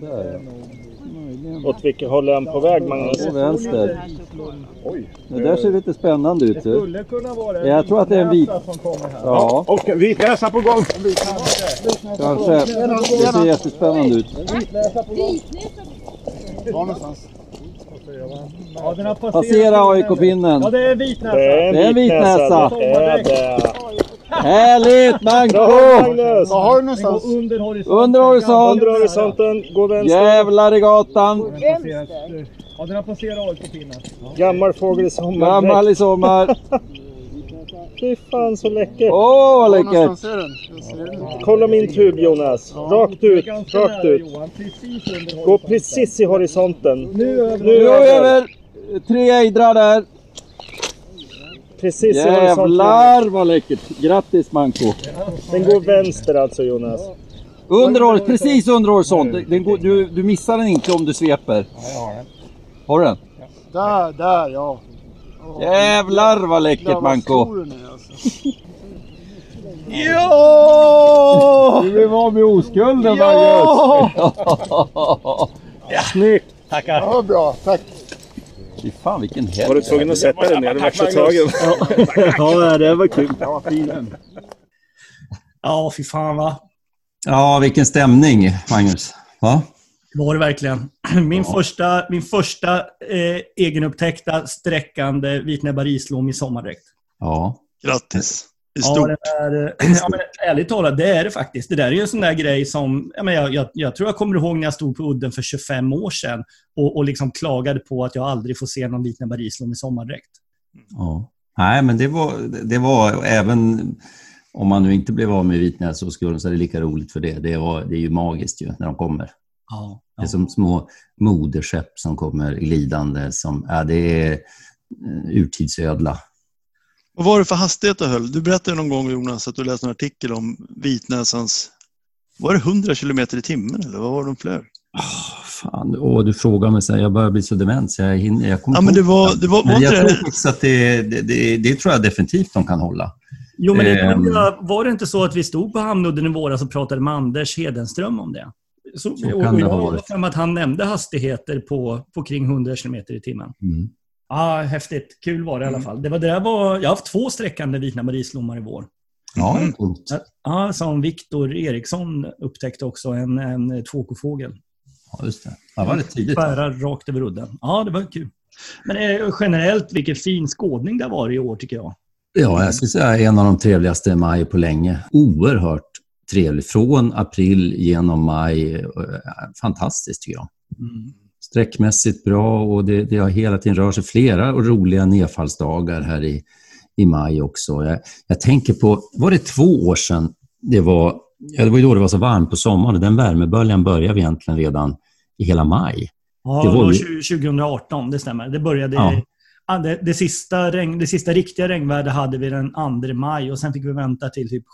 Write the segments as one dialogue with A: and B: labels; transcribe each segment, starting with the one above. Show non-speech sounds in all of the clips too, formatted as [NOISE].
A: där är
B: Åt vilket håll är han på väg Magnus?
A: På vänster.
C: Oj.
A: Det där ser lite spännande ut. du.
C: Skulle kunna vara en
A: Jag tror att det är en vit.
C: som kommer här.
A: Ja,
C: Och vitnäsa på gång.
A: kanske. Det ser jättespännande ut.
C: Ja.
A: Passera AIK-pinnen.
C: Ja, det är vitnäsa.
B: Det en
A: Det är en vitnäsa.
B: Det är det.
A: Härligt
B: Bra
A: Manko!
B: Magnus!
D: Vad har du någonstans?
C: under horisonten.
A: Under horisont.
B: Under horisonten, gå vänster.
A: Jävlar i gatan.
C: Ja, den har passerat AIK-pinnen.
B: Gammal fågel i sommar.
A: Gammal i sommar. [LAUGHS]
B: Fy fan så läckert.
A: Åh, vad
D: Var
A: läckert!
B: Kolla min tub Jonas. Rakt ut, rakt ut. Gå precis i horisonten.
C: Nu över.
B: Nu över.
A: Tre ejdrar där.
B: Precis i horisonten.
A: Jävlar vad läckert. Grattis Manko.
B: Den går vänster alltså Jonas.
A: Under horisont, precis under horisont. Den går, du, du missar den inte om du sveper. Har du den?
D: Där, där ja.
A: Jävlar vad läckert Manko.
D: den alltså.
A: Ja! Du blev av med oskulden
D: Ja!
A: Magnus. [LAUGHS] [LAUGHS]
B: Snyggt!
D: Ja, bra. Tack.
A: Fy fan vilken helg.
B: Var du tvungen att sätta dig ner? Du vart så tagen.
A: Ja, [LAUGHS] det var kul.
E: Ja, fy fan va.
A: Ja, vilken stämning Magnus. Va?
E: Det var det verkligen. [CLEARS THROAT] Min första, min första eh, egenupptäckta sträckande vitnäbbar islom i sommardräkt.
A: Ja.
F: Grattis.
E: Ja, det är, eh, [CLEARS THROAT] ja, men ärligt talat, det är det faktiskt. Det där är ju en sån där grej som... Jag, menar, jag, jag, jag tror jag kommer ihåg när jag stod på udden för 25 år sedan och, och liksom klagade på att jag aldrig får se någon vitnäbbar islom i sommardräkt.
A: ja. Nej, men det var, det var även om man nu inte blev av med vitnäsoskulden så är det lika roligt för det. Det, var, det är ju magiskt ju när de kommer.
E: Ja,
A: Det är som små moderskepp som kommer glidande. Som, ja, det är eh, urtidsödla.
F: Vad var det för hastighet du höll? Du berättade någon gång Jonas att du läste en artikel om vitnäsans... Var det 100 kilometer i timmen eller vad var de flög?
A: Fan, åh, du frågar mig så här, jag börjar bli så dement så jag hinner... Jag kommer
F: Ja, men det
A: inte
F: var, det var,
A: Men
F: inte
A: jag
F: det?
A: tror faktiskt att det, det, det, det tror jag definitivt de kan hålla.
E: Jo, men det,
A: Ehm.
E: var det inte så att vi stod på Hamnudden i våras och pratade med Anders Hedenström om det? Så,
A: Så
E: och,
A: kan
E: och
A: det
E: jag
A: ha
E: har att han nämnde hastigheter på, på kring 100 km i timmen.
A: Mm.
E: Ja, häftigt. Kul var det i alla fall. Det var, det var, jag har haft två sträckande vitna islommar i vår.
A: Ja,
F: Mm.
A: coolt.
E: Ja, som Viktor Eriksson upptäckte också, en, en tvåkofågel.
A: Ja, just det. Ja, var det tidigt?
E: Bära rakt över udden. Ja, det var kul. Men eh, generellt, vilken fin skådning det har varit i år tycker jag.
A: Ja, jag skulle säga en av de trevligaste maj på länge. Oerhört trevlig. Från april genom maj. Eh, Fantastiskt tycker jag.
E: Mm.
A: Sträckmässigt bra och det, det har hela tiden rört sig flera roliga nedfallsdagar här i, i maj också. Jag, jag tänker på, var det två år sedan det var, ja, det var ju då det var så varmt på sommaren. Den värmeböljan började egentligen redan i hela maj.
E: Ja,
A: Det var
E: var
A: ju-
E: 20- 2018, det stämmer. Det började...
A: Ja.
E: Det, det, sista regn, det sista riktiga regnvädret hade vi den 2 maj och sen fick vi vänta till typ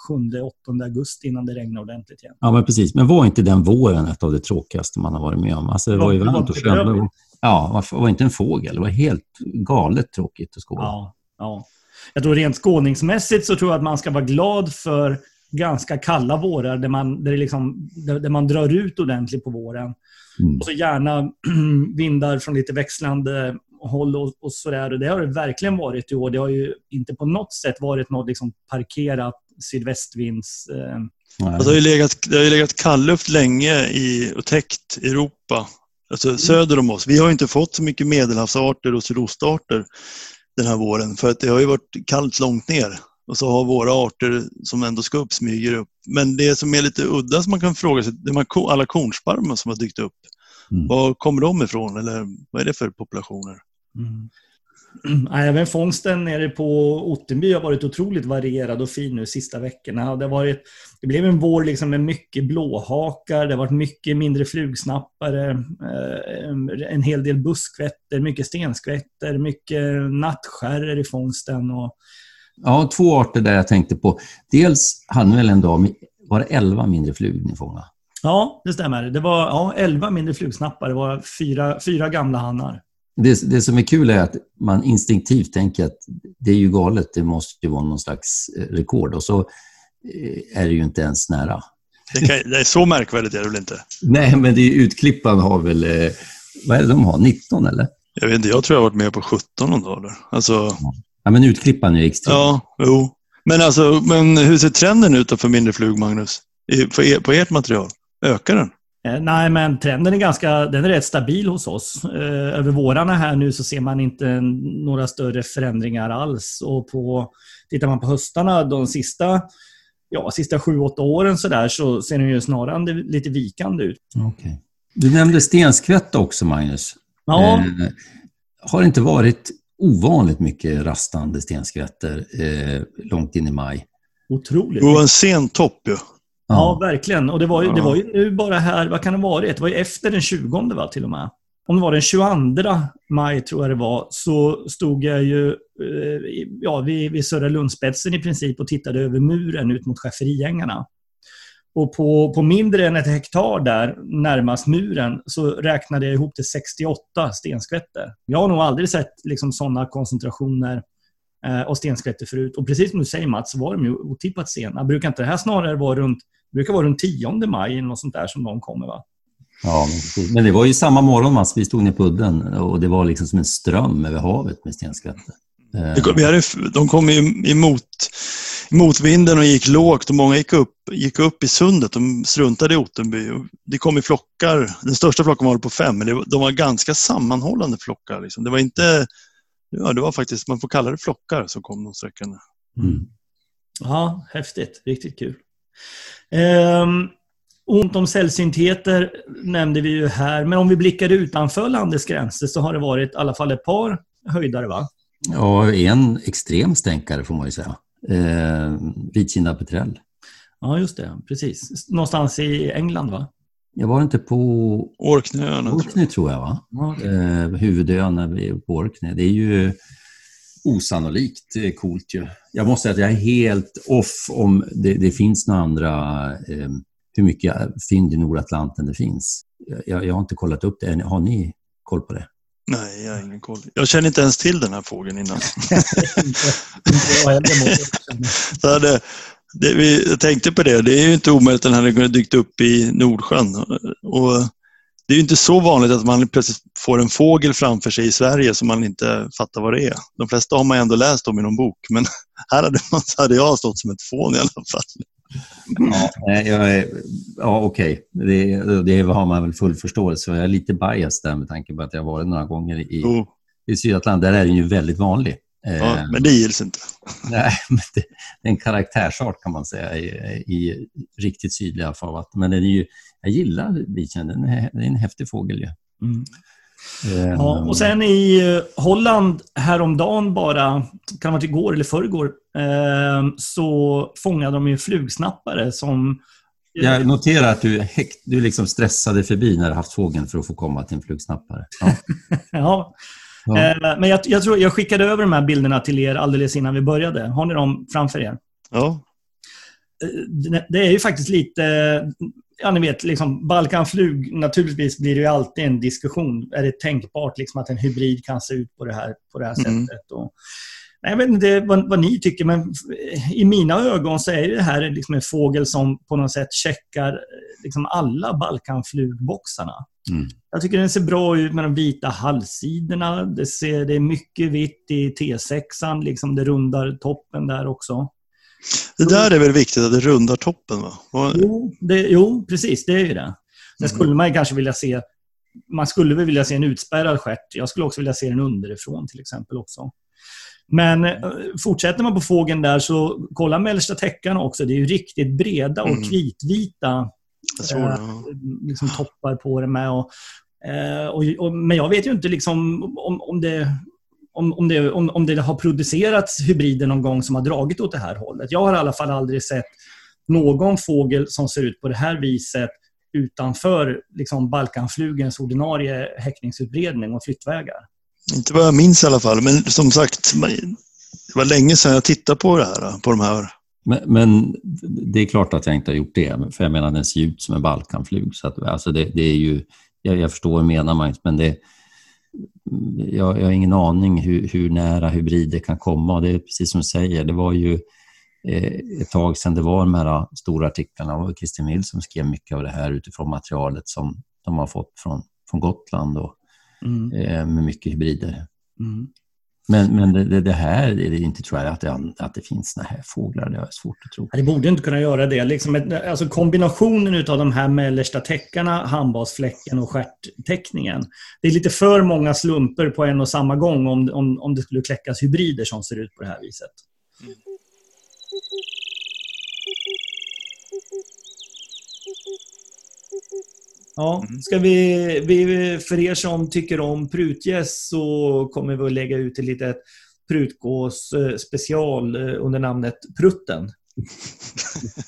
E: 7-8 augusti innan det regnade ordentligt igen.
A: Ja, men precis. Men var inte den våren ett av det tråkigaste man har varit med om? Alltså, det var ju varmt och skönt. Ja, var inte en fågel. Det var helt galet tråkigt att skåda.
E: Ja, ja. Jag tror rent skådningsmässigt så tror jag att man ska vara glad för ganska kalla vårar där man, där det liksom, där, där man drar ut ordentligt på våren.
A: Mm.
E: Och så gärna [CLEARS THROAT] vindar från lite växlande håll och, och sådär. Och det har det verkligen varit i år. Det har ju inte på något sätt varit något liksom parkerat sydvästvinds... Eh.
F: Alltså, det, har ju legat, det har ju legat kallluft länge i, och täckt Europa, alltså söder om oss. Vi har ju inte fått så mycket medelhavsarter och sydostarter den här våren för att det har ju varit kallt långt ner. Och så har våra arter som ändå ska upp smyger upp. Men det som är lite udda som man kan fråga sig, det är alla kornsparvar som har dykt upp.
A: Mm.
F: Var kommer de ifrån eller vad är det för populationer?
E: Mm. [CLEARS THROAT] Även fångsten nere på Ottenby har varit otroligt varierad och fin nu sista veckorna. Det, har varit, det blev en vår liksom med mycket blåhakar, det har varit mycket mindre flugsnappare, eh, en hel del buskvätter, mycket stenskvätter, mycket nattskärror i fångsten. Och,
A: Ja, två arter där jag tänkte på. Dels hade ni väl en dag, var det 11 mindre flugor ni fångade?
E: ja, det stämmer. Det var ja, 11 mindre flugsnappare, det var fyra, fyra gamla hannar.
A: Det, det som är kul är att man instinktivt tänker att det är ju galet, det måste ju vara någon slags eh, rekord och så eh, är det ju inte ens nära.
F: Det, kan, det är så märkvärdigt är det väl inte?
A: Nej, men det är, utklippan har väl... Eh, vad är det de har? 19 eller?
F: Jag vet inte, jag tror jag har varit med på 17 någon dag där. Alltså,
A: Ja, men utklippan är extrem.
F: ja, jo. Men, alltså, men hur ser trenden ut för mindre flug, Magnus? I, på, er, på ert material? Ökar den?
E: Eh, Nej, men trenden är ganska den är rätt stabil hos oss. Eh, Över vårarna här nu så ser man inte några större förändringar alls. Och på, tittar man på höstarna de sista, ja, sista sju, åtta åren så, där, så ser den ju snarare lite vikande ut.
A: Okej. Du nämnde stenskvätta också, Magnus.
E: Ja,
A: Eh, har det inte varit ovanligt mycket rastande stenskvätter eh, långt in i maj?
E: otroligt.
F: Jo, en sen topp ju.
E: Ja, verkligen. Och det var, ju, det var ju nu bara här, vad kan det vara? Det var ju efter den 20 va, till och med. Om det var den 22 maj, tror jag det var, så stod jag ju eh, ja, vid, vid Södra Lundspetsen i princip och tittade över muren ut mot Schäferiängarna. Och på, på mindre än ett hektar där, närmast muren, så räknade jag ihop till 68 stenskvätter. Jag har nog aldrig sett liksom, sådana koncentrationer eh, av stenskvätter förut. Och precis som du säger Mats, så var de ju otippat sena. Brukar inte det här snarare vara runt, brukar vara runt 10 maj eller något sånt där som de kommer va?
A: Ja, men, det var ju samma morgon, Mats. Vi stod nere på udden och det var liksom som en ström över havet med stenskvätter. Eh,
F: vi hade, de kom i- emot, motvinden och gick lågt och många gick upp, gick upp i sundet. De struntade i Ottenby. Och Det kom i flockar. Den största flocken var på fem, men det, de var ganska sammanhållande flockar. Liksom. Det var inte... Ja, det var faktiskt, man får kalla det flockar som kom de sträckorna.
A: Mm.
E: Ja, häftigt. Riktigt kul. Ehm, ont om sällsyntheter nämnde vi ju här, men om vi blickar utanför landets gränser så har det varit i alla fall ett par höjdare va?
A: Ja, en extrem stänkare får man ju säga. Eh, Vitkindad petrell.
E: Ja, just det. Precis. Någonstans i England va?
A: Jag var inte på
F: Orknöarna.
A: Orkney tror jag, va?
E: Ja,
A: Eh, huvudön när vi är på Orkney. Det är ju osannolikt eh, coolt ju. Jag måste säga att jag är helt off om det, det finns några andra, eh, hur mycket fynd i Nordatlanten det finns. Jag, jag har inte kollat upp det. Har ni koll på det?
F: Nej, jag har ingen koll. Jag känner inte ens till den här fågeln innan. [LAUGHS]
E: inte [LAUGHS]
F: det, vi, jag tänkte på det. Det är ju inte omöjligt att den hade kunnat dykt upp i Nordsjön. Och det är ju inte så vanligt att man plötsligt får en fågel framför sig i Sverige som man inte fattar vad det är. De flesta har man ändå läst om i någon bok, men [LAUGHS] här hade, man, hade jag stått som ett fån i alla fall.
A: Ja, är, ja okej. Det, det har man väl full förståelse för. Jag är lite biased där med tanke på att jag har varit några gånger i,
F: Jo,
A: i Sydatlant. Där är den ju väldigt vanlig. Eh,
F: ja, men det gills inte. [LAUGHS]
A: Nej, men det, det är en karaktärsart kan man säga i, i riktigt sydliga farvatten. Men den är ju, jag gillar. Den är, det är en häftig fågel ju.
E: Mm.
A: Eh,
E: Ja, och sen i eh, Holland häromdagen bara, kan det ha varit igår eller förrgår, eh, så fångade de ju flugsnappare som...
A: Jag noterar att du, häkt, du liksom stressade förbi när du haft fågeln för att få komma till en flugsnappare. Ja. [LAUGHS]
E: Ja.
A: Ja.
E: Eh, men jag, jag tror jag skickade över de här bilderna till er alldeles innan vi började. Har ni dem framför er?
F: Ja,
E: Eh, det- är ju faktiskt lite, ja ni vet, liksom Balkanflug, naturligtvis blir det ju alltid en diskussion. Är det tänkbart liksom att en hybrid kan se ut på det här, på det här
F: Mm.
E: sättet? Och, jag vet inte vad, vad ni tycker, men i mina ögon så är det här liksom en fågel som på något sätt checkar liksom alla Balkanflugboxarna.
A: Mm.
E: Jag tycker den ser bra ut med de vita halvsidorna. Det, ser, det är mycket vitt i T6an, liksom det rundar toppen där också.
F: det där är väl viktigt att det rundar toppen va?
E: Jo, det, jo, precis. Det är ju det. Sen
F: Mm.
E: skulle man kanske vilja se... Man skulle väl vilja se en utspärrad stjärt. Jag skulle också vilja se den underifrån till exempel också. Men eh, fortsätter man på fågeln där så kolla mellersta täckarna också. Det är ju riktigt breda och
F: Mm.
E: kritvita
F: tror det. ja.
E: liksom toppar på det med. Och, eh, och, och, men jag vet ju inte liksom om, om, det, om, om, det, om, om det har producerats hybrider någon gång som har dragit åt det här hållet. Jag har i alla fall aldrig sett någon fågel som ser ut på det här viset utanför liksom Balkanflugens ordinarie häckningsutbredning och flyttvägar.
F: Inte vad jag minns i alla fall, men som sagt, det var länge sedan jag tittade på det här. På de här.
A: Men, men det är klart att jag inte har gjort det, för jag menar den ser ut som en Balkanflug. Så att, alltså det, det är ju, jag, jag förstår vad menar man, men det, jag, jag har ingen aning hur, hur nära hybrider kan komma. Och det är precis som du säger, det var ju eh, ett tag sedan det var de här stora artiklarna. Det var Christian Mill som skrev mycket av det här utifrån materialet som de har fått från, från Gotland och,
E: Mm.
A: eh, med mycket hybrider.
E: Mm.
A: Men, men det, det, här är det inte tror jag att det, att det finns såna här fåglar. Det är svårt att tro.
E: Det borde inte kunna göra det. Liksom ett, alltså kombinationen av de här mellersta täckarna, handbasfläcken och stjärttäckningen. Det är lite för många slumper på en och samma gång om, om, om det skulle kläckas hybrider som ser ut på det här viset. Ja, ska vi, vi, för er som tycker om prutgäss så kommer vi att lägga ut ett litet prutgås eh, special eh, under namnet Prutten.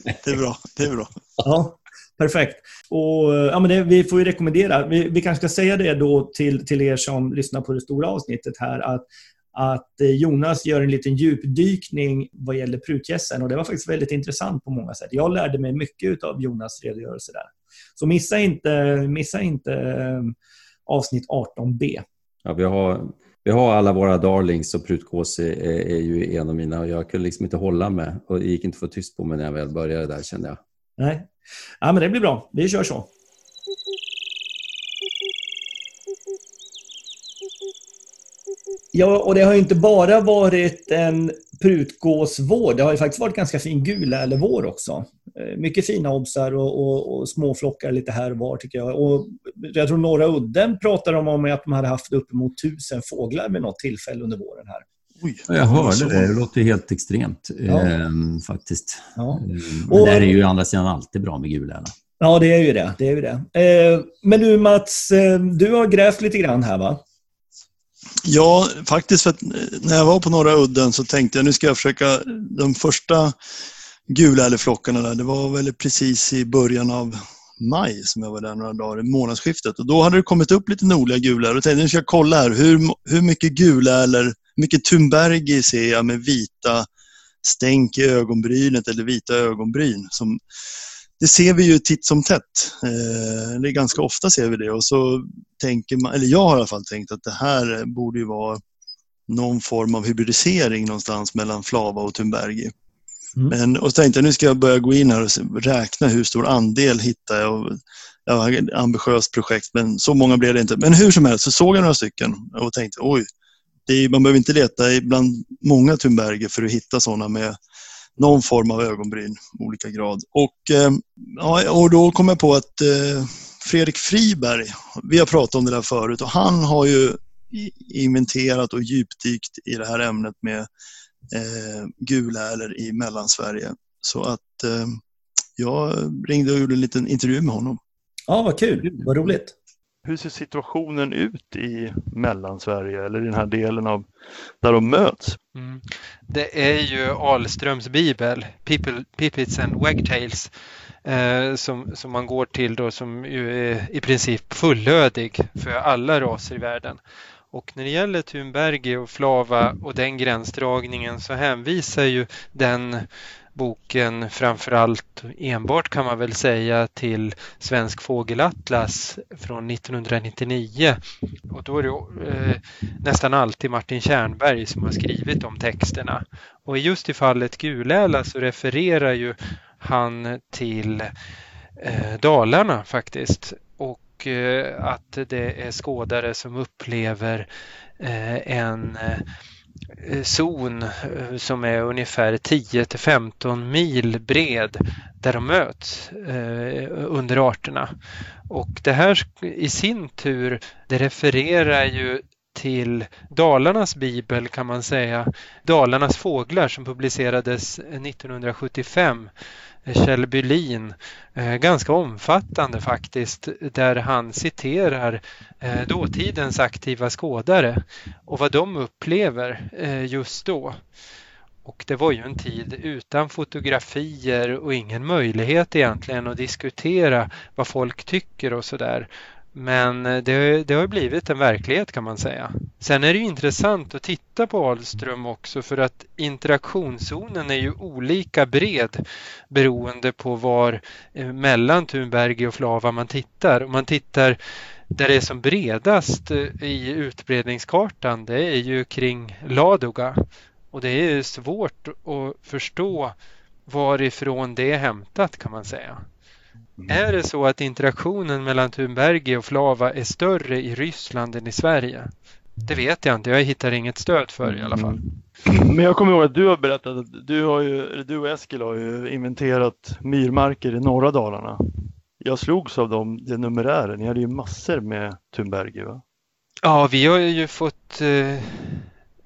E: [LAUGHS]
F: Det är bra. Det är bra.
E: Ja, perfekt. Och, ja, men det, vi får ju rekommendera, vi, vi kanske ska säga det då till, till er som lyssnar på det stora avsnittet här, att, att eh, Jonas gör en liten djupdykning vad gäller prutgässen och det var faktiskt väldigt intressant på många sätt. Jag lärde mig mycket av Jonas redogörelse där. Så missa inte, missa inte eh, avsnitt 18b.
A: Ja, vi, har, vi har alla våra darlings och prutgås är, är ju en av mina och jag kunde liksom inte hålla med och det gick inte att få tyst på mig när jag väl började där kände jag.
E: Nej. Ja, men det blir bra. Vi kör så. Ja, och det har ju inte bara varit en prutgåsvår. Det har ju faktiskt varit ganska fin gulärlevår också. Eh, Mycket fina obsar och, och, och små flockar lite här och var tycker jag. Och jag tror Norra Udden pratar de om att de hade haft uppemot tusen fåglar vid något tillfälle under våren här.
F: Oj,
A: Ja, Jag hörde det, det låter helt extremt
E: Ja.
A: ehm, faktiskt.
E: Ja.
A: Ehm, Men
E: Och-
A: det är ju å andra sidan alltid bra med gulärna.
E: Ja, det är ju det. det, är ju det. Eh, men du Mats, eh, du har grävt lite grann här va?
F: Ja, faktiskt för att eh, när jag var på Norra Udden så tänkte jag nu ska jag försöka de första gulärleflockarna där. Det var väl precis i början av maj som jag var där några dagar i månadsskiftet. Och då hade det kommit upp lite nordliga gulärlor. Och tänkte nu ska jag kolla här hur, hur mycket gulärlor, hur mycket tumbergi ser jag med vita stänk i ögonbrynet eller vita ögonbryn. Som, det ser vi ju titt som tätt. Eh, det är ganska ofta ser vi det och så tänker man, eller jag har i alla fall tänkt att det här borde ju vara någon form av hybridisering någonstans mellan Flava och Thunbergi.
E: Mm.
F: Men, och så tänkte jag nu ska jag börja gå in här och räkna hur stor andel hittar jag. Och, jag har ett ambitiöst projekt men så många blev det inte. Men hur som helst så såg jag några stycken och tänkte oj, det är, man behöver inte leta bland många Thunberger för att hitta sådana med någon form av ögonbryn, olika grad. Och, eh, ja, och då kom jag på att eh, Fredrik Friberg, vi har pratat om det där förut och han har ju inventerat och djupdykt i det här ämnet med eh, gulärlor i Mellansverige. Så att eh, jag ringde och gjorde en liten intervju med honom.
E: Ja, vad kul. Vad roligt.
G: Hur ser situationen ut i Mellansverige eller i den här delen av där de möts?
H: Mm. Det är ju Ahlströms bibel, People, Pipits and Wagtails, eh, som, som man går till då som ju är i princip fullödig för alla raser i världen. Och när det gäller Thunbergi och Flava och den gränsdragningen så hänvisar ju den boken framförallt enbart kan man väl säga till Svensk fågelatlas från 1999. Och då är det eh, nästan alltid Martin Tjernberg som har skrivit de texterna. Och just i fallet Guläla så refererar ju han till eh, Dalarna faktiskt. Och eh, att det är skådare som upplever eh, en eh, zon som är ungefär 10 till 15 mil bred där de möts under arterna. Och det här i sin tur, det refererar ju till Dalarnas bibel kan man säga. Dalarnas fåglar som publicerades 1975. Kjell Bylin, eh, ganska omfattande faktiskt, där han citerar eh, dåtidens aktiva skådare och vad de upplever eh, just då. Och det var ju en tid utan fotografier och ingen möjlighet egentligen att diskutera vad folk tycker och sådär. Men det, det har blivit en verklighet kan man säga. Sen är det ju intressant att titta på Ahlström också för att interaktionszonen är ju olika bred beroende på var eh, mellan Thunbergi och Flava man tittar. Om man tittar där det är som bredast eh, i utbredningskartan det är ju kring Ladoga Och det är svårt att förstå varifrån det är hämtat kan man säga. Är det så att interaktionen mellan Thunbergi och Flava är större i Ryssland än i Sverige? Det vet jag inte, jag hittar inget stöd för det i alla fall.
F: Men jag kommer ihåg att du har berättat att du, har ju, du och Eskil har ju inventerat myrmarker i norra Dalarna. Jag slogs av dem, den numerären. Ni hade ju massor med Thunbergi va?
H: Ja, vi har ju fått eh,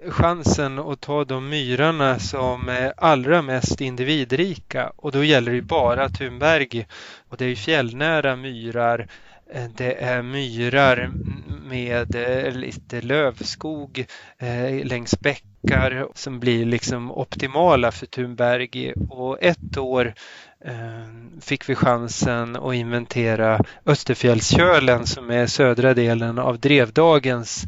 H: chansen att ta de myrarna som är allra mest individrika och då gäller det bara Thunberg. Och det är fjällnära myrar. Eh, det är myrar med eh, lite lövskog eh, längs bäckar som blir liksom optimala för Thunberg. Och ett år fick vi chansen att inventera Österfjällskölen som är södra delen av Drevdagens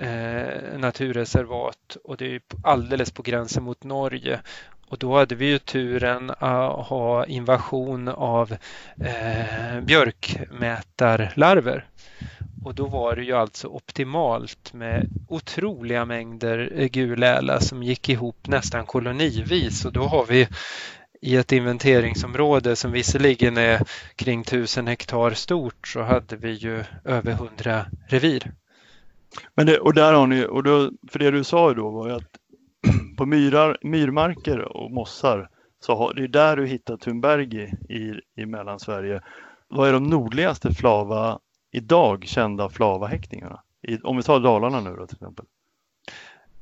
H: eh, naturreservat och det är alldeles på gränsen mot Norge. Och då hade vi ju turen att ha invasion av eh, björkmätarlarver. Och då var det ju alltså optimalt med otroliga mängder guläla som gick ihop nästan kolonivis och då har vi i ett inventeringsområde som visserligen är kring 1000 hektar stort så hade vi ju över 100 revir.
F: Men det, och där har ni, och då, för det du sa då var ju att [CLEARS THROAT] på myrar, myrmarker och mossar så har, det är där du hittar Thunbergi i, i Mellansverige. Vad är de nordligaste flava idag kända flavahäckningarna? I, om vi tar Dalarna nu då till exempel.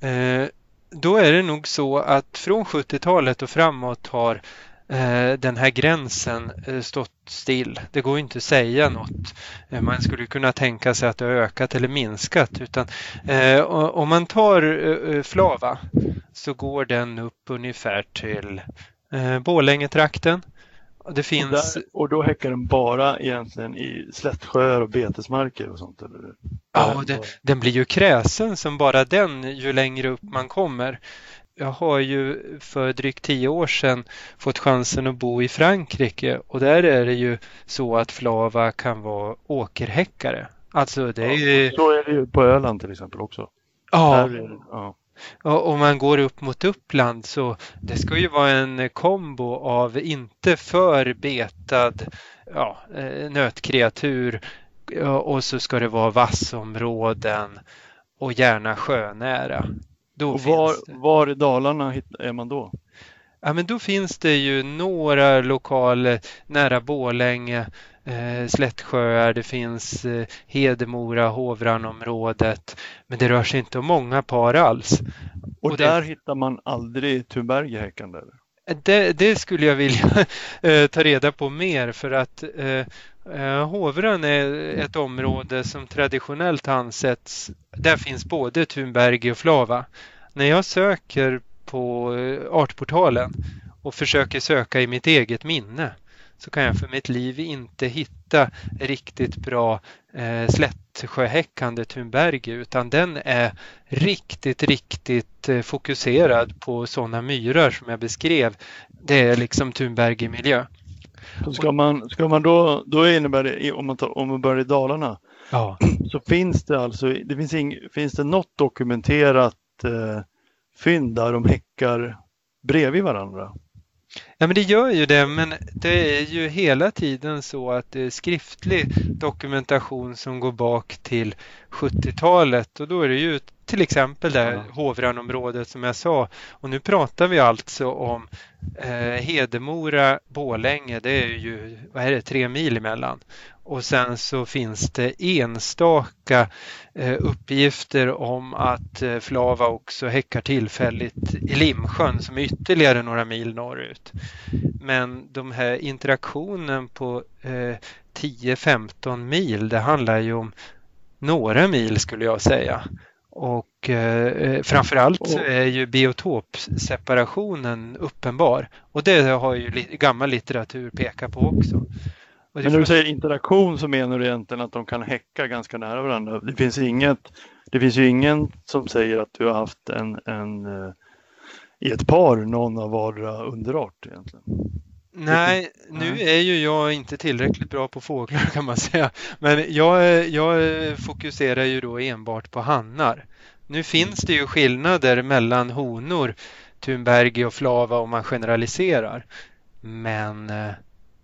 H: Eh, då är det nog så att från 70-talet och framåt har eh, den här gränsen eh, stått still. Det går inte att säga något. Eh, man skulle kunna tänka sig att det har ökat eller minskat. Utan, eh, om man tar eh, Flava så går den upp ungefär till eh, Borlängetrakten. Och Det
F: Och,
H: finns
F: där, och då häckar den bara egentligen i slättsjöar och betesmarker och sånt? Eller?
H: Ja, och det, den blir ju kräsen som bara den ju längre upp man kommer. Jag har ju för drygt tio år sedan fått chansen att bo i Frankrike och där är det ju så att flava kan vara åkerhäckare. Alltså det är ju...
F: Så är det ju på Öland till exempel också.
H: Ja,
F: ja.
H: och om man går upp mot Uppland så det ska ju vara en kombo av inte för betad ja, eh, nötkreatur och så ska det vara vassområden och gärna sjönära. Då
F: Och var,
H: det.
F: var i Dalarna är man då?
H: Ja, men då finns det ju några lokaler nära Borlänge, eh, Slättsjöar, det finns eh, Hedemora, Hovranområdet. Men det rör sig inte om många par alls.
F: Och,
H: Och det-
F: där hittar man aldrig Thunbergi häckande?
H: Det, det skulle jag vilja [LAUGHS] eh, ta reda på mer för att eh, eh, Eh, Hovran är ett område som traditionellt ansetts, där finns både Thunbergi och Flava. När jag söker på eh, Artportalen och försöker söka i mitt eget minne så kan jag för mitt liv inte hitta riktigt bra eh, slättsjöhäckande Thunbergi utan den är riktigt, riktigt eh, fokuserad på sådana myrar som jag beskrev. Det är liksom Thunbergi-miljö.
F: Så ska man, ska man då, då innebär det, om man, tar, om man börjar i Dalarna,
H: Ja. [CLEARS THROAT]
F: så finns det alltså, det finns, ing, finns det något dokumenterat eh, fynd där de häckar bredvid varandra?
H: Ja, men det gör ju det, men det är ju hela tiden så att det är skriftlig dokumentation som går bak till 70-talet och då är det ju till exempel det här Hovranområdet som jag sa. Och nu pratar vi alltså om eh, Hedemora, Bålänge, det är ju, vad är det, tre mil emellan. Och sen så finns det enstaka eh, uppgifter om att eh, Flava också häckar tillfälligt i Limsjön som är ytterligare några mil norrut. Men de här interaktionen på eh, 10-15 mil, det handlar ju om några mil skulle jag säga. Och eh, framförallt så är ju biotopseparationen uppenbar. Och det har ju li- gammal litteratur pekat på också.
F: Men när du säger interaktion så menar du egentligen att de kan häcka ganska nära varandra. Det finns inget, det finns ju ingen som säger att du har haft en, en eh, i ett par någon av vardera underart egentligen.
H: Nej, nu är ju jag inte tillräckligt bra på fåglar kan man säga. Men jag, jag fokuserar ju då enbart på hannar. Nu finns det ju skillnader mellan honor, Thunbergi och Flava om man generaliserar. Men eh,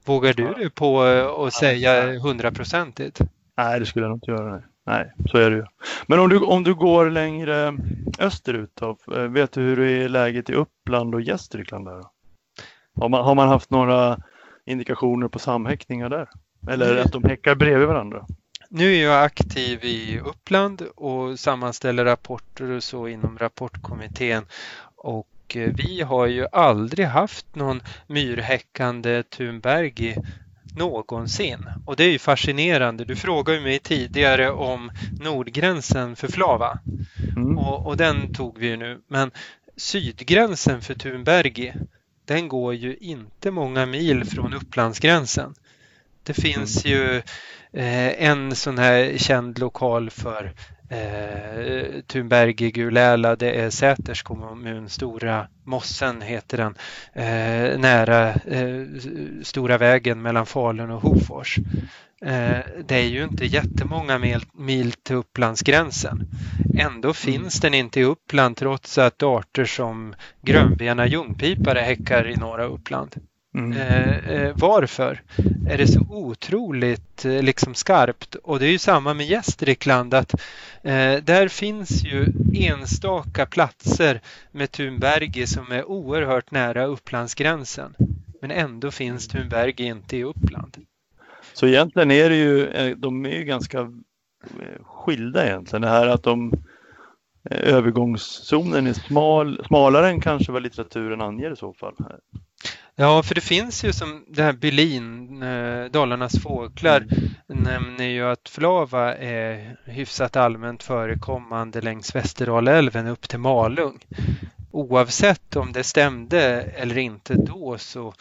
H: vågar du dig på att säga hundraprocentigt?
F: Nej, det skulle jag nog inte göra. Nej, nej så är det ju. Men om du, om du går längre österut då, eh, vet du hur är läget i Uppland och Gästrikland där? då? Har man, har man haft några indikationer på samhäckningar där? Eller att de häckar bredvid varandra?
H: Nu är jag aktiv i Uppland och sammanställer rapporter och så inom rapportkommittén. Och eh, vi har ju aldrig haft någon myrhäckande Thunbergi någonsin. Och det är ju fascinerande. Du frågade mig tidigare om nordgränsen för Flava.
F: Mm.
H: Och, och den tog vi ju nu. Men sydgränsen för Thunbergi, den går ju inte många mil från Upplandsgränsen. Det finns ju eh, en sån här känd lokal för eh, Thunbergi Guläla. Det är Säters kommun, Stora Mossen heter den, eh, nära eh, Stora vägen mellan Falun och Hofors. Eh, det är ju inte jättemånga mil, mil till Upplandsgränsen. Ändå finns den inte i Uppland trots att arter som grönbena ljungpipare häckar i norra Uppland.
F: Mm.
H: Eh, eh, varför är det så otroligt eh, liksom skarpt? Och det är ju samma med Gästrikland att eh, där finns ju enstaka platser med Thunbergi som är oerhört nära Upplandsgränsen. Men ändå finns Thunbergi inte i Uppland.
F: Så egentligen är det ju, eh, de är ju ganska eh, skilda egentligen. Det här att de eh, övergångszonen är smal, smalare än kanske vad litteraturen anger i så fall.
H: Ja, för det finns ju som det här Bylin, Dalarnas fåglar, nämner ju att flava är hyfsat allmänt förekommande längs Västerdalälven upp till Malung. Oavsett om det stämde eller inte då så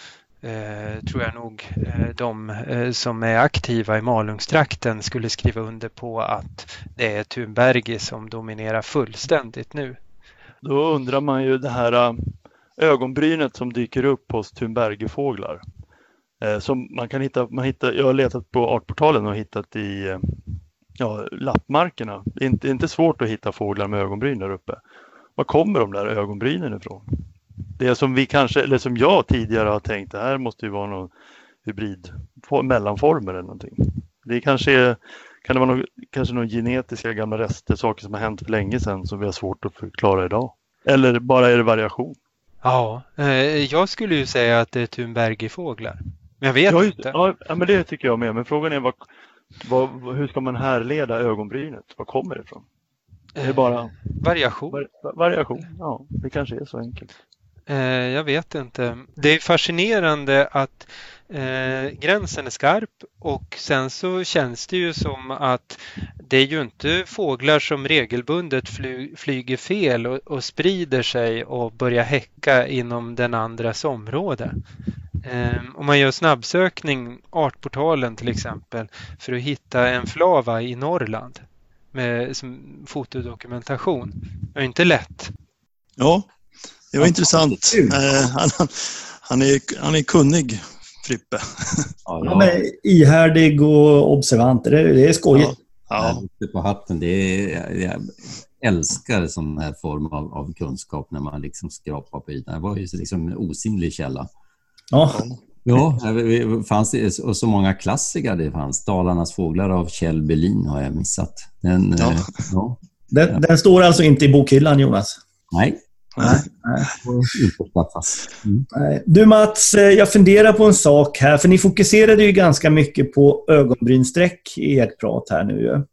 H: Eh, tror jag nog eh, de eh, som är aktiva i Malungstrakten skulle skriva under på att det är Thunbergi som dominerar fullständigt nu.
F: Då undrar man ju det här eh, ögonbrynet som dyker upp hos Thunbergefåglar. Eh, som man kan hitta, man hittar, jag har letat på Artportalen och hittat i eh, ja, lappmarkerna. Det är inte, inte svårt att hitta fåglar med ögonbryn där uppe. Var kommer de där ögonbrynen ifrån? Det som vi kanske, eller som jag tidigare har tänkt, det här måste ju vara någon hybrid, mellanformer eller någonting. Det kanske är, kan det vara någon, kanske någon genetiska gamla rester, saker som har hänt för länge sedan som vi har svårt att förklara idag. Eller bara är det variation?
H: Ja, eh, jag skulle ju säga att det är Thunbergifåglar. Men jag vet
F: Ja, just,
H: inte.
F: ja, men det tycker jag med. Men frågan är vad, vad, hur ska man härleda ögonbrynet? Var kommer det ifrån? Är det bara
H: Variation.
F: var, variation? Ja, det kanske är så enkelt.
H: Eh, jag vet inte. Det är fascinerande att eh, gränsen är skarp och sen så känns det ju som att det är ju inte fåglar som regelbundet fly, flyger fel och, och sprider sig och börjar häcka inom den andras område. Eh, om man gör snabbsökning, Artportalen till exempel, för att hitta en flava i Norrland med som fotodokumentation. Det är inte lätt.
F: Ja, det var intressant. Eh, han, han- han, är, han är kunnig, Frippe.
A: Ja,
E: Ja, men ihärdig och observant. Det, det är skojigt.
F: Ja,
A: lyfter på hatten. Det är, jag älskar sån här form av, av kunskap när man liksom skrapar på ytan. Det var ju liksom en osynlig källa.
E: Ja.
A: Ja, det fanns det, och så många klassiker det fanns. Dalarnas fåglar av Kjell Berlin har jag missat. Den,
F: Ja.
A: eh, ja.
E: Den, den står alltså inte i bokhyllan, Jonas.
A: Nej,
E: Nej.
A: Mm.
E: Nej. Du Mats, eh, jag funderar på en sak här. För ni fokuserade ju ganska mycket på ögonbrynsträck i ert prat här nu.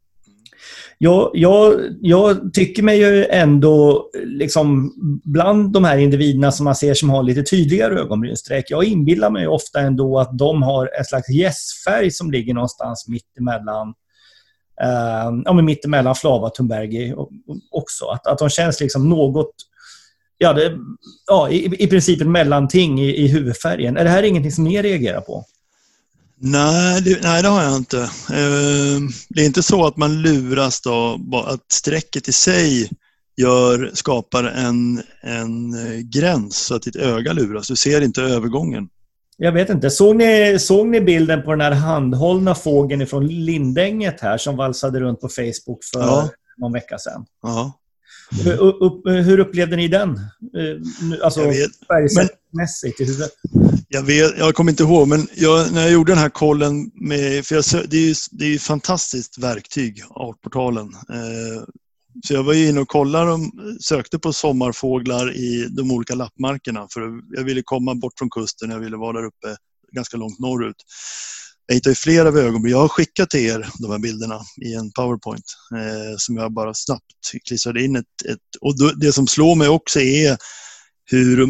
E: Jag, jag, jag tycker mig ju ändå, liksom, bland de här individerna som man ser som har lite tydligare ögonbrynsträck, jag inbillar mig ofta ändå att de har en slags gässfärg som ligger någonstans mittemellan eh, ja, men mittemellan Flava Thunbergi också. Att, att de känns liksom något ja, det, ja, i, i princip ett mellanting i, i huvudfärgen. Är det här ingenting som ni reagerar på?
F: Nej, det, nej, det har jag inte. Eh, Det är inte så att man luras då, att strecket i sig gör, skapar en, en eh, gräns så att ditt öga luras. Du ser inte övergången.
E: Jag vet inte. Såg ni, såg ni bilden på den här handhållna fågeln från Lindänget här som valsade runt på Facebook för
F: Ja.
E: någon vecka sedan?
F: Ja.
E: Hur, upp, hur upplevde ni den? Eh, Alltså färgsättmässigt i huvudet?
F: Jag, vet, jag kommer inte ihåg, men jag, när jag gjorde den här kollen med... För jag, det är ju det är ett fantastiskt verktyg, Artportalen. Eh, så jag var ju inne och kollade, och sökte på sommarfåglar i de olika lappmarkerna. För jag ville komma bort från kusten, jag ville vara där uppe ganska långt norrut. Jag hittade ju flera ögonbryn. Jag har skickat till er de här bilderna i en powerpoint eh, som jag bara snabbt klistrade in. Ett, ett, och då, det som slår mig också är hur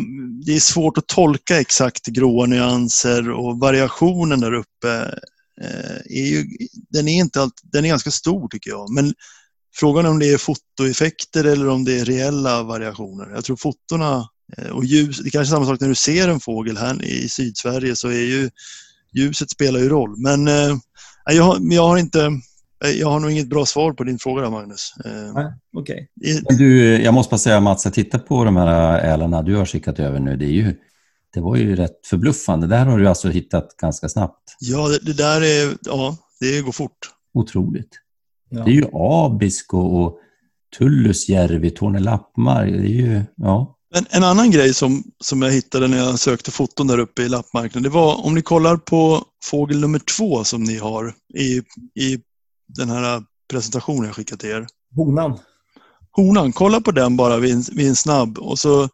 F: det är svårt att tolka exakt gråa nyanser och variationen där uppe eh, är ju, den är inte allt, den är ganska stor tycker jag. Men frågan är om det är fotoeffekter eller om det är reella variationer. Jag tror fotona eh, och ljus, det är kanske är samma sak när du ser en fågel här i Sydsverige så är ju ljuset spelar ju roll. Men eh, jag, har, jag har inte, jag har nog inget bra svar på din fråga där Magnus. Eh,
E: okej.
A: Men Du, jag måste bara säga Mats, jag tittar på de här älarna du har skickat över nu. Det, är ju, det var ju rätt förbluffande. Det här har du alltså hittat ganska snabbt.
F: Ja, det, det där är, ja, det går fort.
A: Otroligt.
E: Ja.
A: Det är ju abisk och, och Tullusjärvi, Torne Lappmark. Det är ju, ja.
F: En, en annan grej som, som jag hittade när jag sökte foton där uppe i lappmarken, det var om ni kollar på fågel nummer två som ni har i, i den här presentationen jag skickat till er.
E: Honan.
F: Honan, kolla på den bara vid en, vid en snabb. Och så,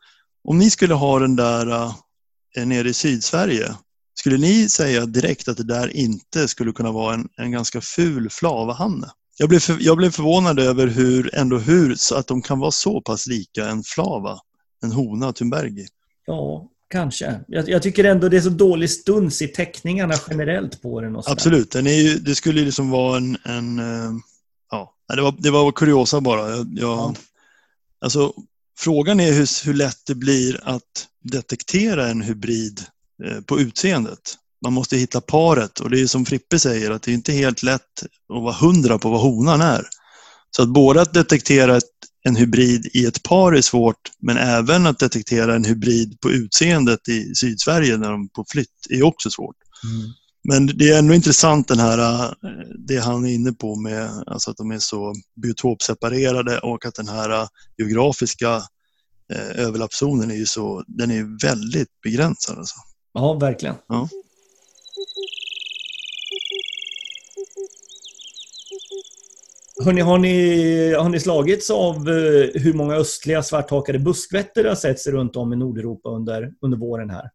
F: om ni skulle ha den där uh, nere i Sydsverige, skulle ni säga direkt att det där inte skulle kunna vara en, en ganska ful flavahanne? Jag blev, för, jag blev förvånad över hur, ändå hur, så att de kan vara så pass lika en flava, en hona, Thunbergi.
E: Ja, kanske. Jag, jag tycker ändå det är så dålig stuns i teckningarna generellt på den. Och sådär.
F: Absolut, den är ju, det skulle ju liksom vara en... en eh, ja, det var, det var kuriosa bara. Jag, jag,
E: Ja.
F: alltså, frågan är hur, hur lätt det blir att detektera en hybrid eh, på utseendet. Man måste hitta paret och det är som Frippe säger att det är inte helt lätt att vara hundra på vad honan är. Så att både att detektera ett, en hybrid i ett par är svårt men även att detektera en hybrid på utseendet i Sydsverige när de är på flytt är också svårt.
E: Mm.
F: Men det är ändå intressant den här, eh, det han är inne på med alltså att de är så biotopseparerade och att den här eh, geografiska eh, överlappszonen är ju så, den är väldigt begränsad. Alltså.
E: Ja, verkligen.
F: Ja.
E: Hörrni, har, ni, har ni slagits av eh, hur många östliga svarthakade buskvätter det har setts runt om i Nordeuropa under, under våren här?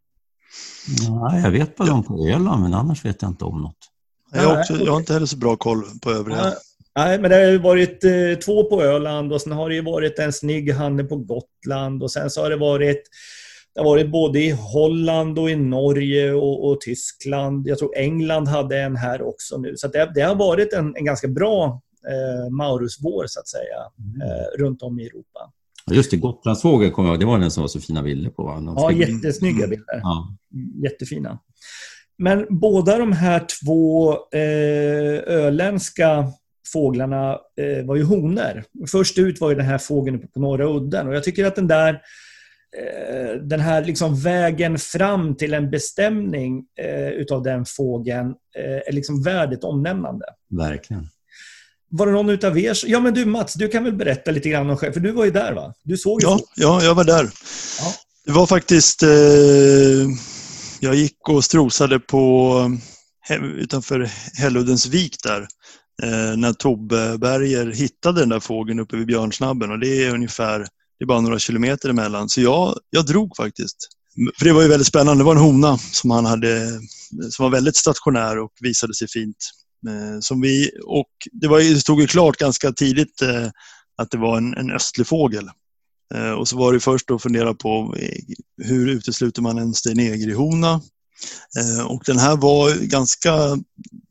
A: Nej, jag vet bara de på Öland, men annars vet jag inte om något.
F: Jag, har också, jag har inte heller så bra koll på övriga.
E: Nej, men det har ju varit eh, två på Öland och sen har det ju varit en snygg hanne på Gotland och sen så har det varit det har varit både i Holland och i Norge och, och Tyskland. Jag tror England hade en här också nu. Så det, det har varit en, en ganska bra eh, Maurusvår så att säga eh, runt om i Europa.
A: Just det, Gotlandsfågel kommer jag ihåg. Det var den som var så fina bilder på. Va?
E: Ja, jättesnygga
F: Mm.
E: bilder.
A: ja.
E: Jättefina. Men båda de här två eh, öländska fåglarna eh, var ju honor. Först ut var ju den här fågeln uppe på norra udden och jag tycker att den där eh, den här liksom vägen fram till en bestämning eh, utav den fågeln eh, är liksom värd ett omnämnande.
A: Verkligen.
E: Var det någon utav er Ja men du Mats, du kan väl berätta lite grann om själv, för du var ju där va? Du såg ju
F: Ja, ja, jag var där.
E: Ja.
F: Det var faktiskt... Eh, jag gick och strosade på utanför Hälludensvik där. Eh, när Tobbe Berger hittade den där fågeln uppe vid Björnsnabben och det är ungefär, det är bara några kilometer emellan. Så jag, jag drog faktiskt. För det var ju väldigt spännande. Det var en hona som han hade, som var väldigt stationär och visade sig fint. Eh, som vi, och det, var, det stod ju klart ganska tidigt eh, att det var en, en östlig fågel. Eh, och så var det först att fundera på hur utesluter man en stenegrihona? Och den här var ganska,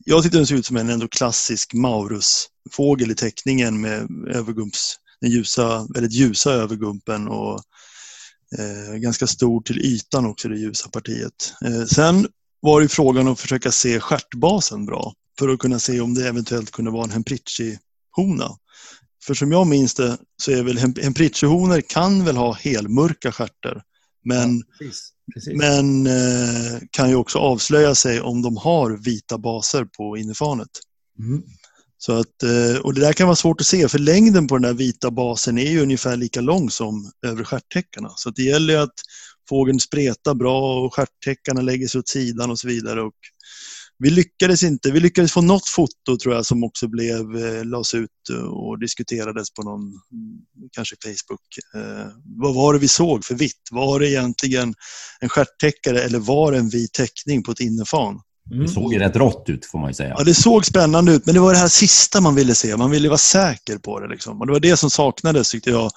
F: jag tyckte den såg ut som en ändå klassisk maurusfågel i teckningen med övergumps, den ljusa, väldigt ljusa övergumpen och eh, ganska stor till ytan också det ljusa partiet. Eh, sen var det frågan att försöka se stjärtbasen bra för att kunna se om det eventuellt kunde vara en hemprichi-hona. För som jag minns det så är väl hem- hemprichi-honor kan väl ha helmörka stjärtar men,
E: Precis. Precis.
F: men eh, kan ju också avslöja sig om de har vita baser på innerfanet.
E: Mm.
F: Så att, eh, och det där kan vara svårt att se för längden på den där vita basen är ju ungefär lika lång som övre stjärttäckarna. Så att det gäller att fågeln spretar bra och stjärttäckarna lägger sig åt sidan och så vidare. Och vi lyckades inte. Vi lyckades få något foto tror jag som också blev, eh, lades ut och diskuterades på någon, kanske Facebook. Eh, vad var det vi såg för vitt? Var det egentligen en stjärttäckare eller var det en vit täckning på ett innefan?
A: Det såg ju rätt rått ut får man ju säga.
F: Ja, det såg spännande ut, men det var det här sista man ville se. Man ville vara säker på det. Liksom. Och det var det som saknades tyckte jag.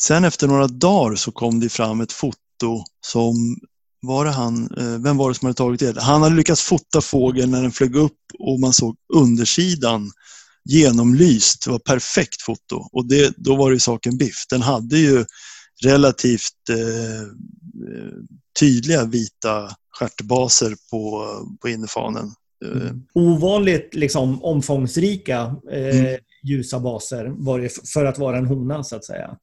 F: Sen efter några dagar så kom det fram ett foto som var det han, eh, vem var det som hade tagit det? Han hade lyckats fota fågeln när den flög upp och man såg undersidan genomlyst. Det var perfekt foto och det, då var det saken biff. Den hade ju relativt eh, eh, tydliga vita stjärtbaser på, på innefanen. Eh,
E: Ovanligt liksom, omfångsrika eh,
F: Mm.
E: ljusa baser var det för att vara en hona så att säga.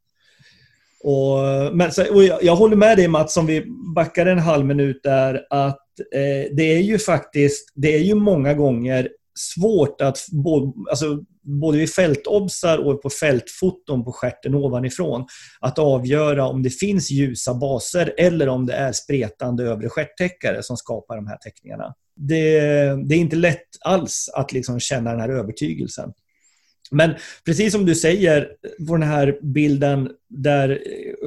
E: Och, men, och jag, jag håller med dig Mats, om vi backar en halv minut där, att eh, det är ju faktiskt, det är ju många gånger svårt att både, alltså, både vid fältobsar och på fältfoton på stjärten ovanifrån att avgöra om det finns ljusa baser eller om det är spretande övre stjärttäckare som skapar de här teckningarna. Det, det är inte lätt alls att liksom känna den här övertygelsen. Men precis som du säger, på den här bilden där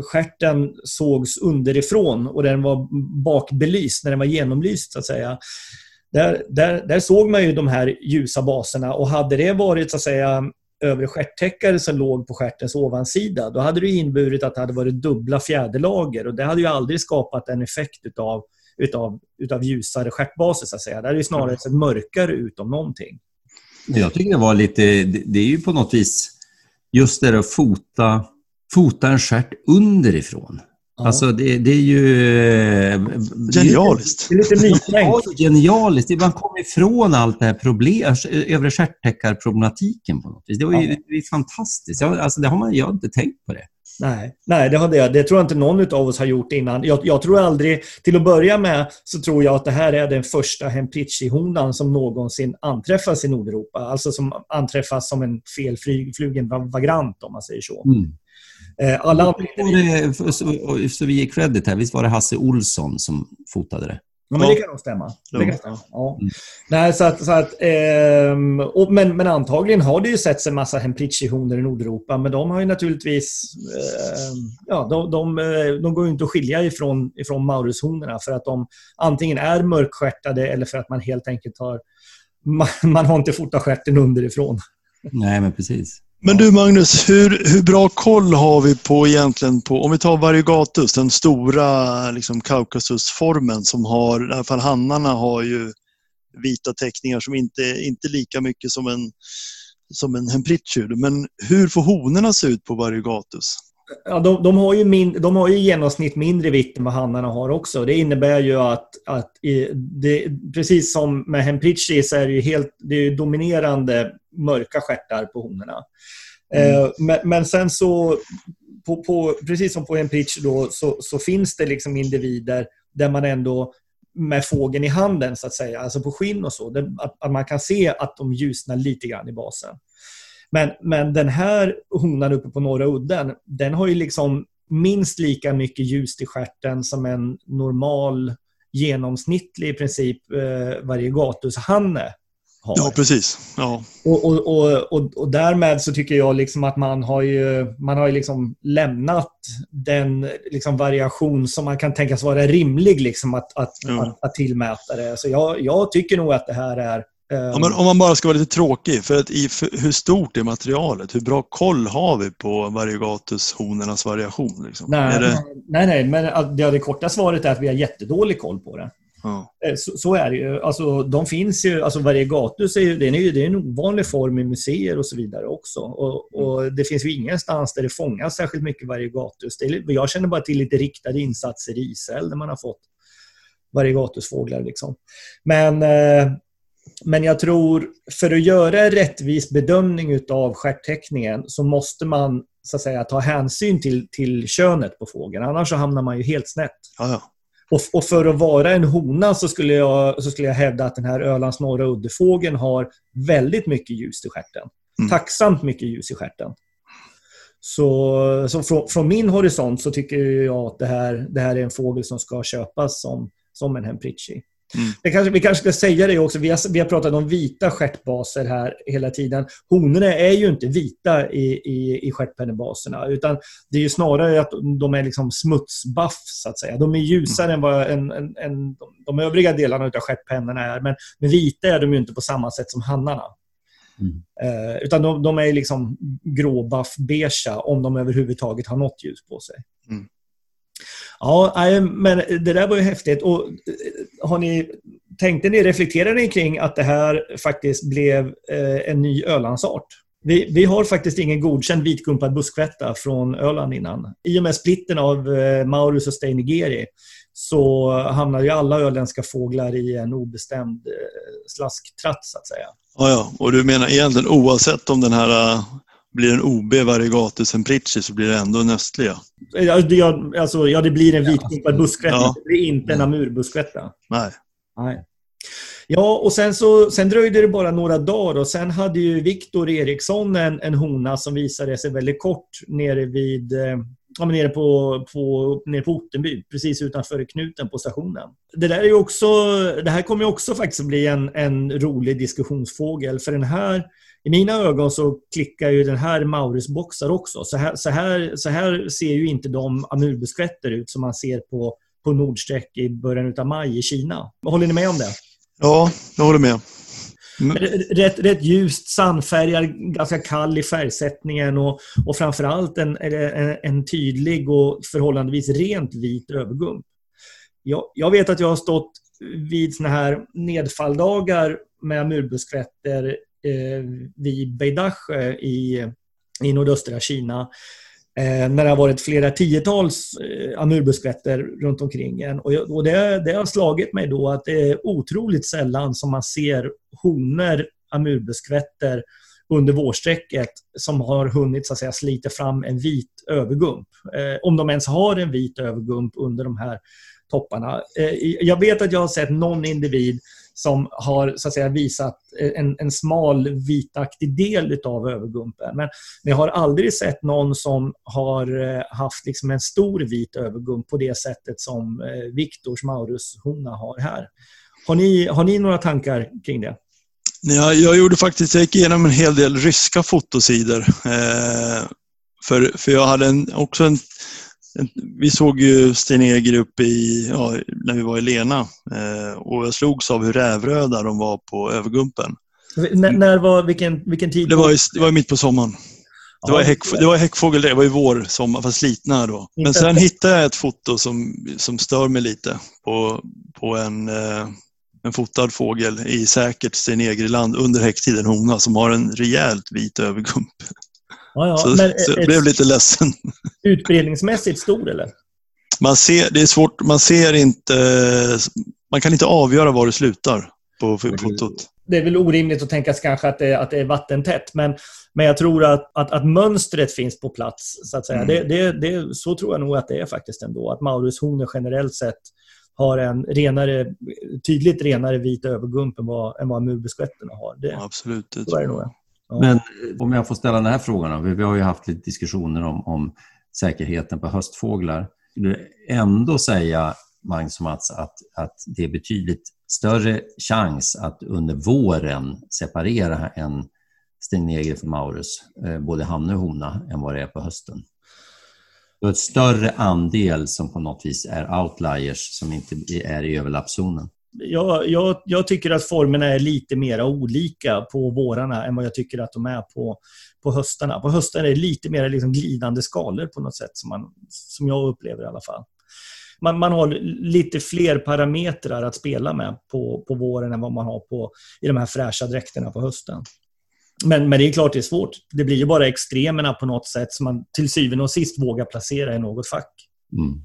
E: stjärten sågs underifrån och den var bakbelyst, när den var genomlyst så att säga. Där, där, där såg man ju de här ljusa baserna och hade det varit så att säga övre stjärttäckare som låg på stjärtens ovansida, då hade det inneburit att det hade varit dubbla fjäderlager och det hade ju aldrig skapat en effekt utav, utav, utav ljusare stjärtbaser så att säga. Det hade ju snarare sett mörkare ut om någonting.
A: Jag tycker det var lite, det, är ju på något vis just det där att fota, fota en stjärt underifrån.
E: Ja.
A: Alltså det, det är ju... eh,
F: Genialiskt.
E: Det är lite nytänkt. [LAUGHS]
A: Ja, genialiskt. Man kommer ifrån allt det här problem, övre stjärttäckarproblematiken på något vis. Det var ju
E: Ja.
A: det är fantastiskt. Jag, alltså det har man, jag har inte tänkt på det.
E: Nej, nej det, hade jag, det tror jag inte någon av oss har gjort innan. Jag, jag tror aldrig, till att börja med, så tror jag att det här är den första Hemprichi-honan som någonsin anträffas i Nordeuropa. Alltså som anträffas som en felflugen vagrant om man säger så.
A: Mm.
E: Eh, alla
A: för- så, så vi ger credit här, visst var det Hasse Olsson som fotade det?
E: Ja, men det kan nog stämma. Det kan stämma. Ja.
A: Mm.
E: Nej, så att, så att, ehm, och, men, men antagligen har det ju setts en massa Hemprichi-honor i Nordeuropa, men de har ju naturligtvis... ehm, ja, de, de, eh, de går ju inte att skilja ifrån, ifrån Maurushonorna för att de antingen är mörkstjärtade eller för att man helt enkelt har... [LAUGHS] Man, man har inte fotat stjärten underifrån.
A: Nej, men precis.
F: Men du Magnus, hur, hur bra koll har vi på egentligen på, om vi tar variegatus, den stora liksom Kaukasusformen som har, i alla fall hannarna har ju vita teckningar som inte inte lika mycket som en, som en hemprichur. Men hur får honorna se ut på variegatus?
E: Ja, de, de, har ju min, de har ju i genomsnitt mindre vikt än vad hannarna har också. Det innebär ju att, att i, det, precis som med Hemprichi så är det ju helt, det är dominerande mörka stjärtar på honorna. Eh, men, men sen så, på, på, precis som på Hemprichi då, så, så finns det liksom individer där man ändå med fågeln i handen, så att säga, alltså på skinn och så, där, att, att man kan se att de ljusnar lite grann i basen. Men, men den här honan uppe på Norra udden, den har ju liksom minst lika mycket ljus i stjärten som en normal genomsnittlig i princip eh, variegatushanne har.
F: Ja, precis. Ja.
E: Och, och, och, och, och därmed så tycker jag liksom att man har ju, man har ju liksom lämnat den liksom variation som man kan tänkas vara rimlig liksom att, att,
F: Ja.
E: att, att tillmäta det. Så jag, jag tycker nog att det här är...
F: Ja, men om man bara ska vara lite tråkig, för att i, för, hur stort är materialet? Hur bra koll har vi på variegatushonornas variation? Liksom?
E: nej,
F: det,
E: nej, nej, men ja, det korta svaret är att vi har jättedålig koll på det.
F: ja.
E: Eh, Så, så är det ju. Alltså, de finns ju, alltså variegatus är ju, det är ju det är en ovanlig form i museer och så vidare också. Och, och det finns ju ingenstans där det fångas särskilt mycket variegatus. Det är, jag känner bara till lite riktade insatser i Israel där man har fått variegatusfåglar. Liksom. Men, eh, men jag tror, för att göra en rättvis bedömning av stjärttäckningen så måste man så att säga, ta hänsyn till, till könet på fågeln. Annars så hamnar man ju helt snett.
F: Ja, ja.
E: Och, och för att vara en hona så skulle, jag, så skulle jag hävda att den här Ölands norra uddefågeln har väldigt mycket ljus i stjärten.
F: Mm.
E: Tacksamt mycket ljus i stjärten. Så, så från, från min horisont så tycker jag att det här, det här är en fågel som ska köpas som, som en Hemprici.
F: Mm.
E: Kanske, vi kanske ska säga det också. Vi har, vi har pratat om vita stjärtbaser här hela tiden. Honorna är ju inte vita i, i, i stjärtpennebaserna. Utan det är snarare att de är liksom smutsbaff, så att säga. De är ljusare än vad en, en, en, de, övriga delarna av stjärtpennorna är. Men, men vita är de ju inte på samma sätt som hannarna.
A: Mm.
E: Eh, utan de, de är liksom gråbaff-beigea om de överhuvudtaget har något ljus på sig.
F: Mm.
E: Ja, men det där var ju häftigt. Och eh, har ni, tänkte ni, reflekterade ni kring att det här faktiskt blev eh, en ny Ölandsart? Vi, vi har faktiskt ingen godkänd vitgumpad buskvätta från Öland innan. I och med splitten av eh, Maurus och Steinigeri så hamnar ju alla öländska fåglar i en obestämd eh, slasktratt, så att säga.
F: Ja, ja. Och du menar egentligen oavsett om den här eh, blir en OB variegatus semprici så blir det ändå en östliga?
E: Ja, det, ja, alltså, ja, det blir en vitgumpad buskvätta.
F: Ja.
E: Det blir inte en amurbuskvätta.
F: Nej.
E: Nej. Ja, och sen, så, sen dröjde det bara några dagar och sen hade ju Viktor Eriksson en, en hona som visade sig väldigt kort nere vid eh, ja, men nere på, på, nere på Ottenby, precis utanför knuten på stationen. Det, där är ju också, det här kommer ju också faktiskt bli en, en rolig diskussionsfågel, för den här i mina ögon så klickar ju den här Maurusboxar också. Så här, så, här, så här ser ju inte de amurbuskvätter ut som man ser på, på Nordsträck i början av maj i Kina. Håller ni med om det?
F: Ja, jag håller med. Mm.
E: Rätt, rätt ljust, sandfärgad, ganska kall i färgsättningen och, och framförallt en, en, en tydlig och förhållandevis rent vit övergump. Jag, jag vet att jag har stått vid såna här nedfalldagar med amurbuskvätter eh, Eh, vid Beidach eh, i, i nordöstra Kina. Eh, när det har varit flera tiotals eh, amurbuskvätter runt omkring en. Och, jag, och det, det har slagit mig då att det är otroligt sällan som man ser honor amurbuskvätter under vårsträcket som har hunnit så att säga, slita fram en vit övergump. Eh, om de ens har en vit övergump under de här topparna. Eh, jag vet att jag har sett någon individ som har så att säga, visat en, en smal vitaktig del av övergumpen. Men, men jag har aldrig sett någon som har eh, haft liksom en stor vit övergump på det sättet som eh, Viktors Maurus-hona har här. Har ni, har ni några tankar kring det?
F: Ja, jag gjorde faktiskt, jag gick igenom en hel del ryska fotosidor. Eh, för, för jag hade en, också en vi såg ju Sten-Eger uppe i, ja, när vi var i Lena eh, och jag slogs av hur rävröda de var på övergumpen.
E: N när var, vilken, vilken tid?
F: Det var, i, det var mitt på sommaren. Det var, häck, det var häckfågel det var i vår, sommar, fast slitna då. Men sen hittade jag ett foto som, som stör mig lite på, på en, eh, en fotad fågel i säkert Sten-Egerland under häcktiden, hona, som har en rejält vit övergump.
E: Ja, ja.
F: Så,
E: Men,
F: så jag blev lite ledsen.
E: Utbredningsmässigt stor eller?
F: Man ser, det är svårt, man ser inte, man kan inte avgöra var det slutar på fotot.
E: det är väl orimligt att tänka kanske att det, att det är vattentätt, men, men jag tror att, att, att mönstret finns på plats. Så att säga.
F: Mm.
E: Det, det, det, så tror jag nog att det är faktiskt ändå. Att Maurushonor generellt sett har en renare, tydligt renare vit övergump än vad, än vad murbuskvätterna har. Det,
F: Absolut. det tror jag.
E: Ja.
A: Men eh, om jag får ställa den här frågan då. Vi har ju haft lite diskussioner om, om säkerheten på höstfåglar. Skulle du ändå säga, Magnus och Mats, att, att det är betydligt större chans att under våren separera en Stenegre från Maurus, eh, både hanne och hona, än vad det är på hösten? Du har ett större andel som på något vis är outliers som inte är i överlappszonen.
E: Jag, jag, jag tycker att formerna är lite mer olika på vårarna än vad jag tycker att de är på, på höstarna. På hösten är det lite mer liksom glidande skalor på något sätt som, man, som jag upplever i alla fall. Man, man har lite fler parametrar att spela med på, på våren än vad man har på, i de här fräscha dräkterna på hösten. Men, men det är klart det är svårt. Det blir ju bara extremerna på något sätt som man till syvende och sist vågar placera i något fack.
A: Mm.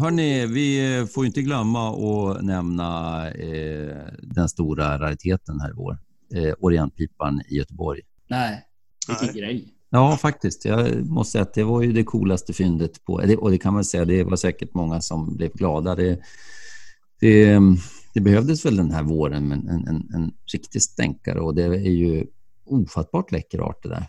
A: Hörni, vi eh, får inte glömma att nämna eh, den stora rariteten här i vår. Eh, Orientpipan i Göteborg.
I: Nej, vilken grej.
A: Ja, faktiskt. Jag måste säga att det var ju det coolaste fyndet. på det- Och det kan man säga, det var säkert många som blev glada. Det, det, det behövdes väl den här våren, men en, en, en riktig stänkare. Och det är ju ofattbart läcker art det där.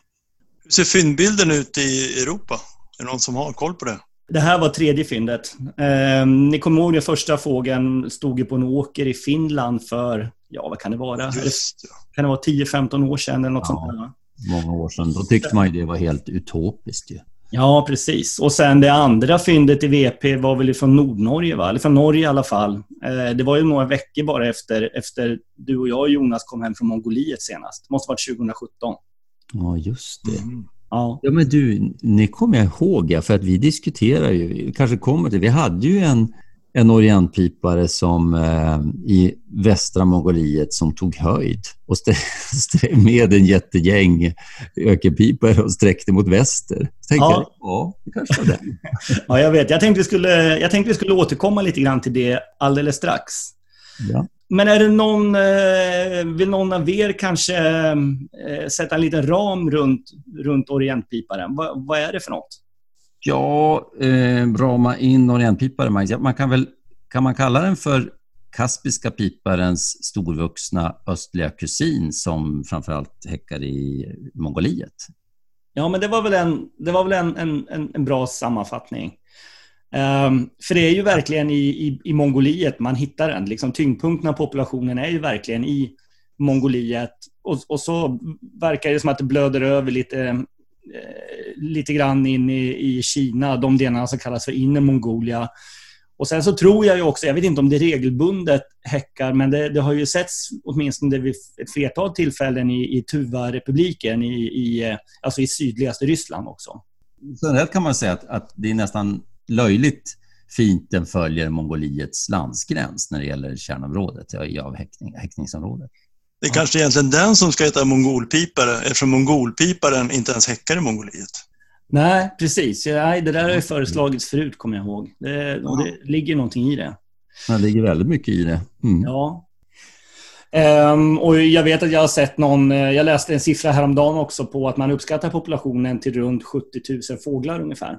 F: Hur ser fyndbilden ut i Europa? Är det någon som har koll på det?
E: Det här var tredje fyndet. Eh, ni kommer ihåg den första fågeln stod ju på en åker i Finland för, ja vad kan det vara?
F: Just ja.
E: Kan det vara 10-15 år sedan eller något
A: Ja.
E: sånt där?
A: Många år sedan. Då tyckte man ju det var helt utopiskt ju.
E: Ja, precis. Och sen det andra fyndet i VP var väl från Nordnorge, va? Eller från Norge i alla fall. Eh, det var ju några veckor bara efter, efter du och jag, Jonas, kom hem från Mongoliet senast. Det måste ha varit 2017.
A: Ja, just det.
E: Ja.
A: Ja, men du, ni kommer jag ihåg, ja, för att vi diskuterar ju, kanske kommer till, vi hade ju en, en orientpipare som eh, i västra Mongoliet som tog höjd och st- [LAUGHS] st- med en jättegäng ökenpipare och sträckte mot väster. Så tänkte
E: Ja.
A: jag, ja, det kanske var den. [LAUGHS]
E: ja, jag vet. Jag tänkte, vi skulle, jag tänkte vi skulle återkomma lite grann till det alldeles strax.
A: Ja.
E: Men är det någon, eh, vill någon av er kanske eh, sätta en liten ram runt, runt orientpiparen? Vad, vad är det för något?
A: Ja, eh, rama in orientpipare, Magnus. Ja, man kan väl kan man kalla den för kaspiska piparens storvuxna östliga kusin som framförallt häckar i Mongoliet?
E: Ja, men det var väl en, det var väl en, en, en bra sammanfattning. Um, för det är ju verkligen i, i, i Mongoliet man hittar den. Liksom, tyngdpunkten av populationen är ju verkligen i Mongoliet. Och, och så verkar det som att det blöder över lite, eh, lite grann in i, i Kina, de delarna som kallas för Inre Mongolia. Och sen så tror jag ju också, jag vet inte om det regelbundet häckar, men det, det har ju setts åtminstone vid ett flertal tillfällen i, i Tuva-republiken, i, i, eh, alltså i sydligaste Ryssland också.
A: Generellt kan man säga att, att det är nästan löjligt fint den följer Mongoliets landsgräns när det gäller kärnområdet, ja, i avhäckning, häckningsområdet.
F: Det är kanske egentligen den som ska heta mongolpipare eftersom mongolpiparen inte ens häckar i Mongoliet.
E: Nej, precis. Ja, Nej, det där har ju föreslagits förut, kommer jag ihåg. Det, och det ligger någonting i det.
A: Det ligger väldigt mycket i det. Mm.
E: Ja. Ehm, och jag vet att jag har sett någon, eh, jag läste en siffra häromdagen också på att man uppskattar populationen till runt 70 000 fåglar ungefär.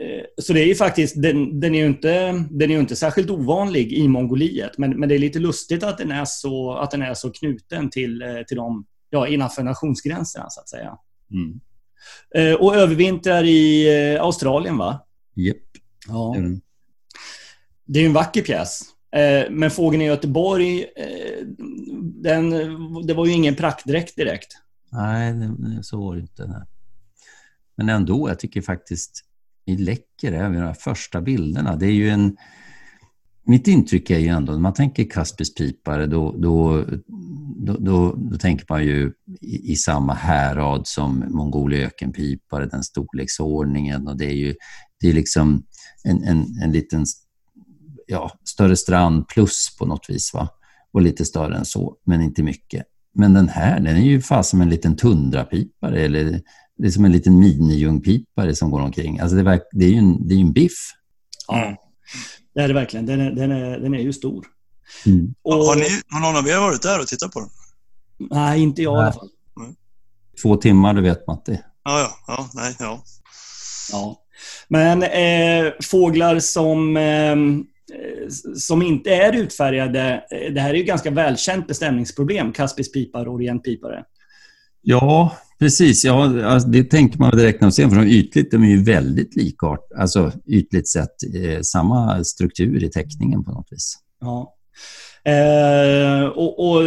E: Eh, Så det är ju faktiskt, den, den är ju inte, den är inte särskilt ovanlig i Mongoliet, men, men det är lite lustigt att den är så, att den är så knuten till, eh, till de, ja, innanför nationsgränserna så att säga.
A: Mm.
E: Eh, Och övervintrar i Australien va?
A: Japp.
E: Ja.
A: Mm.
E: Det är ju en vacker pjäs. Men fågeln i Göteborg, den, det var ju ingen praktdräkt direkt.
A: Nej, så var det inte. Men ändå, jag tycker faktiskt vi läcker även de här första bilderna. Det är ju en... Mitt intryck är ju ändå, när man tänker kaspis pipare, då, då, då, då, då tänker man ju i, i samma härad som mongolökenpipare, den storleksordningen och det är ju det är liksom en, en, en liten ja, större strand plus på något vis. Va? Och lite större än så, men inte mycket. Men den här, den är ju fast som en liten tundrapipare eller det är som en liten minijungpipare som går omkring. Alltså det, är, det är ju en, det är ju en biff.
E: Ja. Det är det verkligen. Den är, den är, den är ju stor.
A: Mm.
E: Och,
F: Har, ni, har någon av er varit där och tittat på den?
E: Nej, inte jag i alla fall.
A: Två timmar, du vet Matti.
F: Ja, ja, ja, nej, ja.
E: Ja. Men eh, fåglar som, eh, som inte är utfärgade, eh, det här är ju ganska välkänt bestämningsproblem, kaspisk pipare och orientpipare.
A: Ja, precis. Ja, alltså, det tänker man direkt när man ser dem, för de ytligt de är ju väldigt likart, alltså ytligt sett eh, samma struktur i teckningen på något vis.
E: Ja. Eh, och, och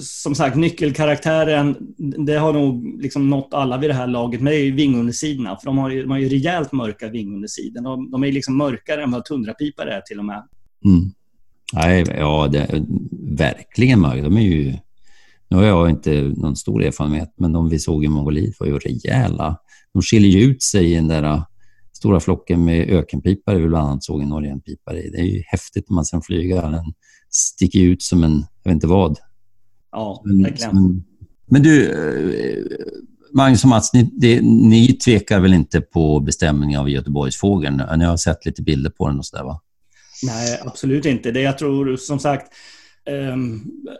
E: som sagt, nyckelkaraktären, det har nog liksom nått alla vid det här laget, men det är ju vingundersidorna. För de har ju, de har ju rejält mörka vingundersidor. De, de är liksom mörkare än vad tundrapipare är till och med.
A: Mm. Nej, ja, det är verkligen mörkt. De är ju... Nu har jag inte någon stor erfarenhet, men de vi såg i Mongoliet var ju rejäla. De skiljer ut sig i den där uh, stora flocken med ökenpipare vi bland annat såg en orientpipare i. Det är ju häftigt när man sen flyger. Den sticker ut som en, jag vet inte vad.
E: Ja,
A: Men,
E: verkligen.
A: som- men du, eh, Magnus och Mats, ni, det, ni tvekar väl inte på bestämningen av Göteborgsfågeln? Ni har sett lite bilder på den och sådär va?
E: Nej, absolut inte. Det jag tror som sagt,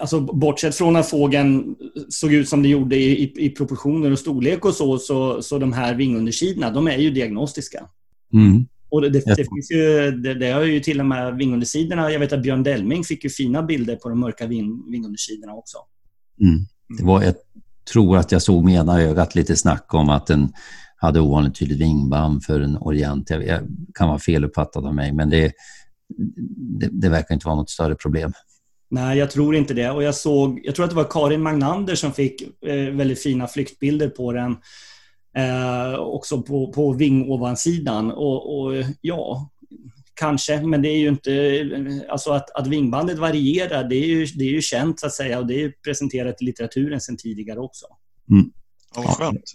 E: alltså bortsett från att fågeln såg ut som det gjorde i, i, i proportioner och storlek och så, så, så de här vingundersidorna, de är ju diagnostiska.
A: Mm.
E: Och det, det, det finns ju, det, det har ju till och med vingundersidorna. Jag vet att Björn Delming fick ju fina bilder på de mörka ving, vingundersidorna också.
A: Mm. Det var, jag tror att jag såg med ena ögat lite snack om att den hade ovanligt tydligt vingband för en orient. Jag, jag kan vara feluppfattad av mig, men det, det, det verkar inte vara något större problem.
E: Nej, jag tror inte det. Och jag såg, jag tror att det var Karin Magnander som fick eh, väldigt fina flyktbilder på den. Eh, också på, på vingovansidan. Och, och ja, kanske, men det är ju inte... Alltså att, att vingbandet varierar, det är, ju, det är ju känt så att säga och det är ju presenterat i litteraturen sedan tidigare också.
F: Ja, vad skönt.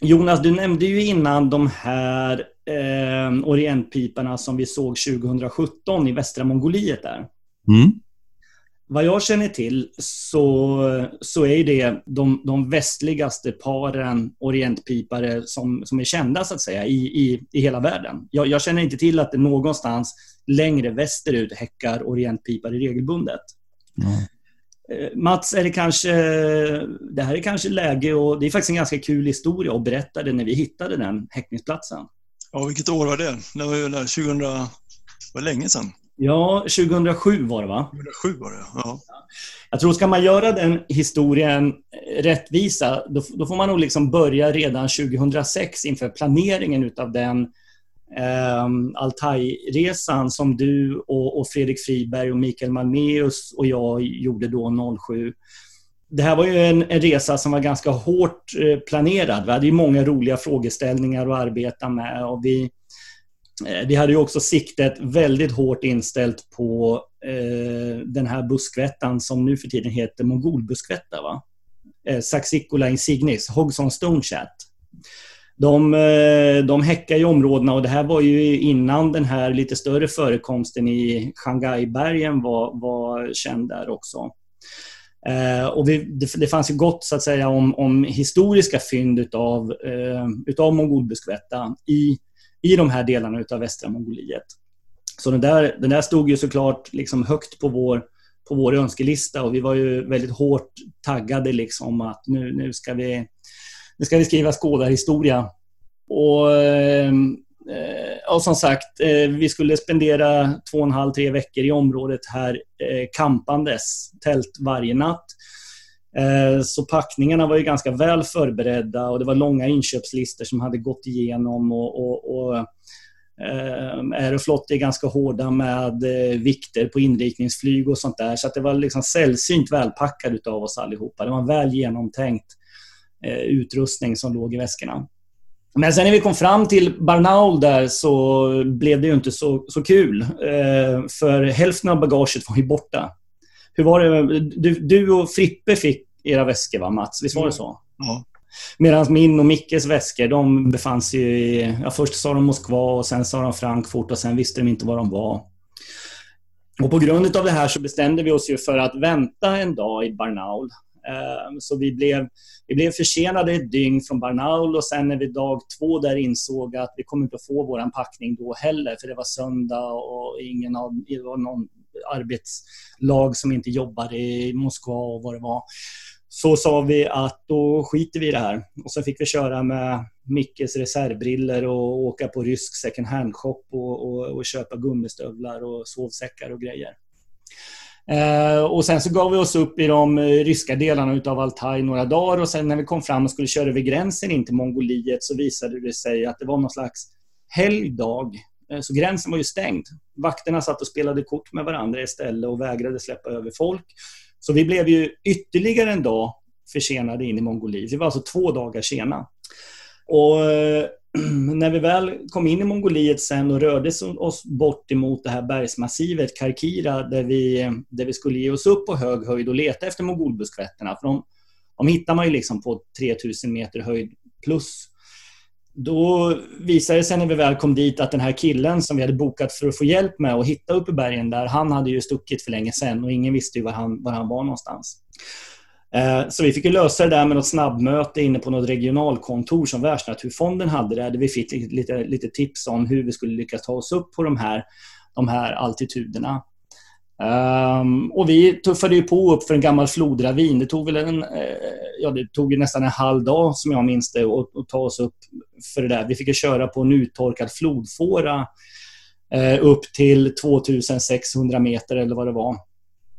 E: Jonas, du nämnde ju innan de här eh, orientpiparna som vi såg 2017 i västra Mongoliet där.
A: Mm.
E: Vad jag känner till så, så är det de, de västligaste paren orientpipare som, som är kända så att säga i, i, i hela världen. Jag, jag känner inte till att det någonstans längre västerut häckar orientpipare regelbundet. Eh, Mats, är det, kanske, det här är kanske läge och det är faktiskt en ganska kul historia att berätta det när vi hittade den häckningsplatsen.
F: Ja, vilket år var det? Det var ju där 2000... Det var länge sedan.
E: Ja, 2007 var det va?
F: 2007 var det, ja.
E: Jag tror ska man göra den historien rättvisa, då, då får man nog liksom börja redan 2006 inför planeringen utav den eh, Altai-resan som du och, och Fredrik Friberg och Mikael Malmeus och jag gjorde då 07. Det här var ju en, en resa som var ganska hårt eh, planerad. Vi hade ju många roliga frågeställningar att arbeta med och vi, Eh, vi hade ju också siktet väldigt hårt inställt på eh, den här buskvättan som nu för tiden heter mongolbuskvätta. Va? Eh, Saxicola insignis, Hogson Stonechat. De, eh, de häckar i områdena och det här var ju innan den här lite större förekomsten i Shanghaibergen var, var känd där också. Eh, och vi, det, det fanns ju gott så att säga om, om historiska fynd utav, eh, utav mongolbuskvätta i, i de här delarna utav västra Mongoliet. Så den där, den där stod ju såklart liksom högt på vår, på vår önskelista och vi var ju väldigt hårt taggade liksom att nu, nu, ska, vi, nu ska vi skriva skådarhistoria. Och, ehm, eh, och som sagt, eh, vi skulle spendera två och en halv, tre veckor i området här eh, kampandes, tält varje natt. Eh, så packningarna var ju ganska väl förberedda och det var långa inköpslistor som hade gått igenom och, och, och eh, Aeroflot är ganska hårda med eh, vikter på inrikningsflyg och sånt där. Så att det var liksom sällsynt välpackad utav oss allihopa. Det var en väl genomtänkt utrustning som låg i väskorna. Men sen när vi kom fram till Barnaul där så blev det ju inte så, så kul. För hälften av bagaget var ju borta. Hur var det? Du, du och Frippe fick era väskor va Mats? Visst var det så?
F: Ja.
E: Medan min och Mickes väskor, de befann sig ju i... Ja, först sa de Moskva och sen sa de Frankfurt och sen visste de inte var de var. Och på grund av det här så bestämde vi oss ju för att vänta en dag i Barnaul. Eh, Så vi blev, vi blev försenade ett dygn från Barnaul och sen när vi dag två där insåg att vi kommer inte att få vår packning då heller för det var söndag och ingen av, det var någon arbetslag som inte jobbade i Moskva och vad det var. Så sa vi att då skiter vi i det här. Och så fick vi köra med Mickes reservbriller och åka på rysk second hand-shop och, och, och köpa gummistövlar och sovsäckar och grejer. Eh, och sen så gav vi oss upp i de ryska delarna utav Altaj några dagar och sen när vi kom fram och skulle köra över gränsen in till Mongoliet så visade det sig att det var någon slags helgdag. Eh, så gränsen var ju stängd. Vakterna satt och spelade kort med varandra istället och vägrade släppa över folk. Så vi blev ju ytterligare en dag försenade in i Mongoliet. Vi var alltså två dagar sena. Och eh, [CLEARS THROAT] när vi väl kom in i Mongoliet sen och rörde oss bort emot det här bergsmassivet Karkira där vi, eh, där vi skulle ge oss upp på hög höjd och leta efter mongolbuskvätterna. För de, de hittar man ju liksom på 3000 meter höjd plus. Då visade det sig när vi väl kom dit att den här killen som vi hade bokat för att få hjälp med att hitta upp i bergen där, han hade ju stuckit för länge sedan och ingen visste ju var han, var han var någonstans. Eh, så vi fick ju lösa det där med något snabbmöte inne på något regionalkontor som Världsnaturfonden hade där, där vi fick lite, lite, lite tips om hur vi skulle lyckas ta oss upp på de här, de här altituderna. Um, och vi tuffade ju på upp för en gammal flodravin. Det tog väl en, eh, ja, det tog ju nästan en halv dag som jag minns det att att ta oss upp för det där. Vi fick ju köra på en uttorkad flodfåra eh, upp till 2600 meter eller vad det var.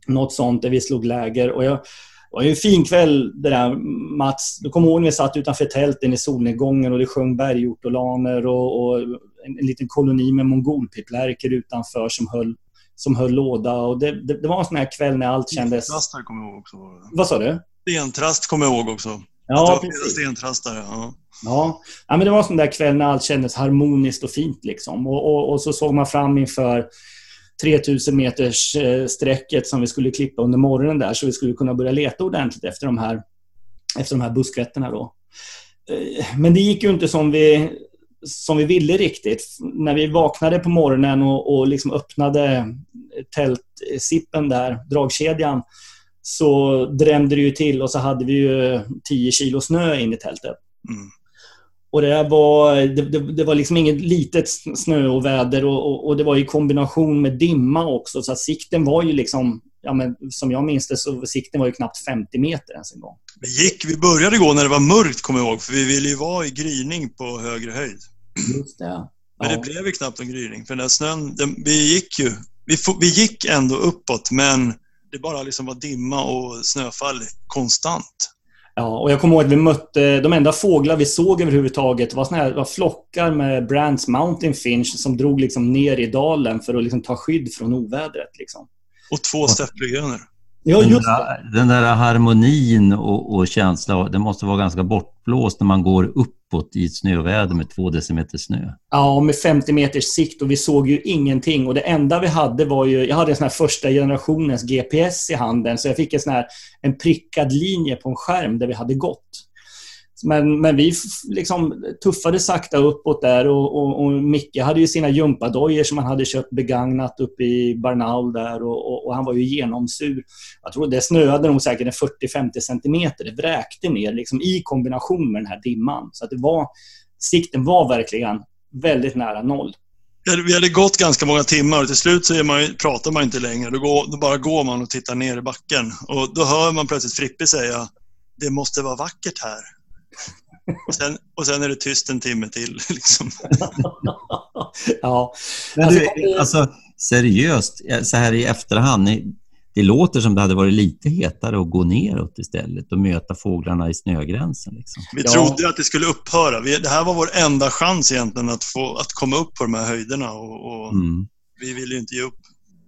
E: Något sånt där vi slog läger. Och jag, det var ju en fin kväll det där Mats. Du kommer ihåg när vi satt utanför tälten i solnedgången och det sjöng bergortolaner och, och en, en liten koloni med mongolpiplärker utanför som höll, som höll låda. Och det, det, det var en sån här kväll när allt kändes...
F: Stentrastar kommer jag ihåg också.
E: Vad sa du?
F: Stentrast kommer jag ihåg också.
E: Ja, precis.
F: stentrastare. Ja.
E: Ja. ja, men det var en sån där kväll när allt kändes harmoniskt och fint. Liksom. Och, och, och så såg man fram inför 3000 meters eh, sträcket som vi skulle klippa under morgonen där så vi skulle kunna börja leta ordentligt efter de här, efter de här buskrätterna. Då. Eh, Men det gick ju inte som vi, som vi ville riktigt. När vi vaknade på morgonen och, och liksom öppnade tältsippen där, dragkedjan, så drämde det ju till och så hade vi ju 10 kilo snö in i tältet.
F: Mm.
E: Och det, var, det, det, det var liksom inget litet snö och väder och, och, och det var i kombination med dimma också. Så sikten var ju liksom, ja men, som jag minns det, så sikten var ju knappt 50 meter ens en gång.
F: Vi, gick, vi började gå när det var mörkt kommer jag ihåg, för vi ville ju vara i gryning på högre höjd.
E: Just det. Ja.
F: Men det blev ju knappt en gryning, för den där snön, den, vi gick ju, vi, vi gick ändå uppåt, men det bara liksom var dimma och snöfall konstant.
E: Ja, och jag kommer ihåg att vi mötte... De enda fåglar vi såg överhuvudtaget var, såna här, var flockar med Brands Mountain Finch som drog liksom ner i dalen för att liksom ta skydd från ovädret. Liksom.
F: Och två stäpplehönor.
E: Ja,
A: Den
E: just det.
A: där, den där harmonin och, och känsla, det måste vara ganska bortblåst när man går uppåt i ett snöväder med två decimeter snö.
E: Ja, med 50 meters sikt och vi såg ju ingenting. Och det enda vi hade var ju... Jag hade en sån här första generationens GPS i handen så jag fick en sån här en prickad linje på en skärm där vi hade gått. Men, men vi liksom tuffade sakta uppåt där och, och, och Micke hade ju sina gympadojor som han hade köpt begagnat uppe i Barnaul där och, och, och han var ju genomsur. Jag tror det snöade nog säkert 40-50 centimeter. Det vräkte ner liksom i kombination med den här dimman. Så att det var, sikten var verkligen väldigt nära noll.
F: Vi hade, gått ganska många timmar och till slut så är man, pratar man inte längre. Då, går, då bara går man och tittar ner i backen. Och då hör man plötsligt Frippe säga det måste vara vackert här. Och sen, och sen är det tyst en timme till. [LAUGHS] Liksom.
E: ja.
A: Men
E: Alltså,
A: du, alltså seriöst, eh, så här i efterhand, det låter som det hade varit lite hetare att gå neråt istället och möta fåglarna i snögränsen. Liksom.
F: Vi
E: Ja.
F: trodde att det skulle upphöra. Vi, det här var vår enda chans egentligen att, få, att komma upp på de här höjderna. Och, och
A: Mm.
F: Vi ville ju inte ge upp.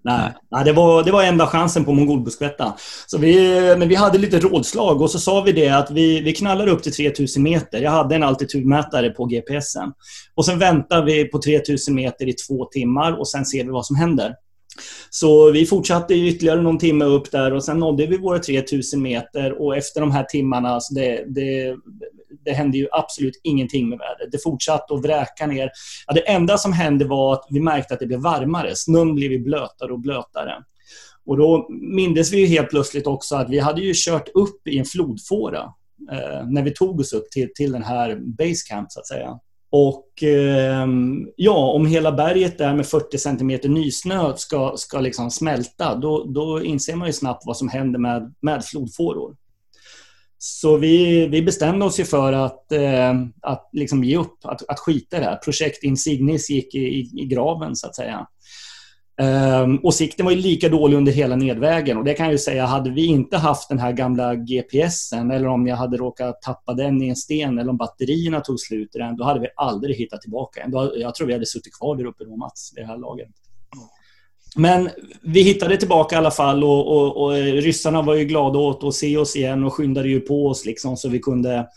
E: Nej, nej det, var, det var enda chansen på Mongolbuskvätta. Så vi, men vi hade lite rådslag och så sa vi det att vi, vi knallar upp till 3000 meter. Jag hade en altitudmätare på GPSen. Och sen väntar vi på 3000 meter i två timmar och sen ser vi vad som händer. Så vi fortsatte ytterligare någon timme upp där och sen nådde vi våra 3000 meter och efter de här timmarna, så det, det, det hände ju absolut ingenting med vädret. Det fortsatte att vräka ner. Ja, det enda som hände var att vi märkte att det blev varmare. Snön blev ju blötare och blötare. Och då mindes vi ju helt plötsligt också att vi hade ju kört upp i en flodfåra eh, när vi tog oss upp till, till den här basecamp så att säga. Och ehm, ja, om hela berget där med 40 cm nysnö ska, ska liksom smälta, då, då inser man ju snabbt vad som händer med, med flodfåror. Så vi, vi bestämde oss ju för att, eh, att liksom ge upp, att, att skita i det här. Projekt Insignis gick i, i, i graven så att säga. Um, och sikten var ju lika dålig under hela nedvägen. Och det kan jag ju säga, hade vi inte haft den här gamla GPSen eller om jag hade råkat tappa den i en sten eller om batterierna tog slut i den, då hade vi aldrig hittat tillbaka den. Jag tror vi hade suttit kvar där uppe då, Mats, i det här laget. Men vi hittade tillbaka i alla fall och, och, och eh, ryssarna var ju glada åt att se oss igen och skyndade ju på oss liksom så vi kunde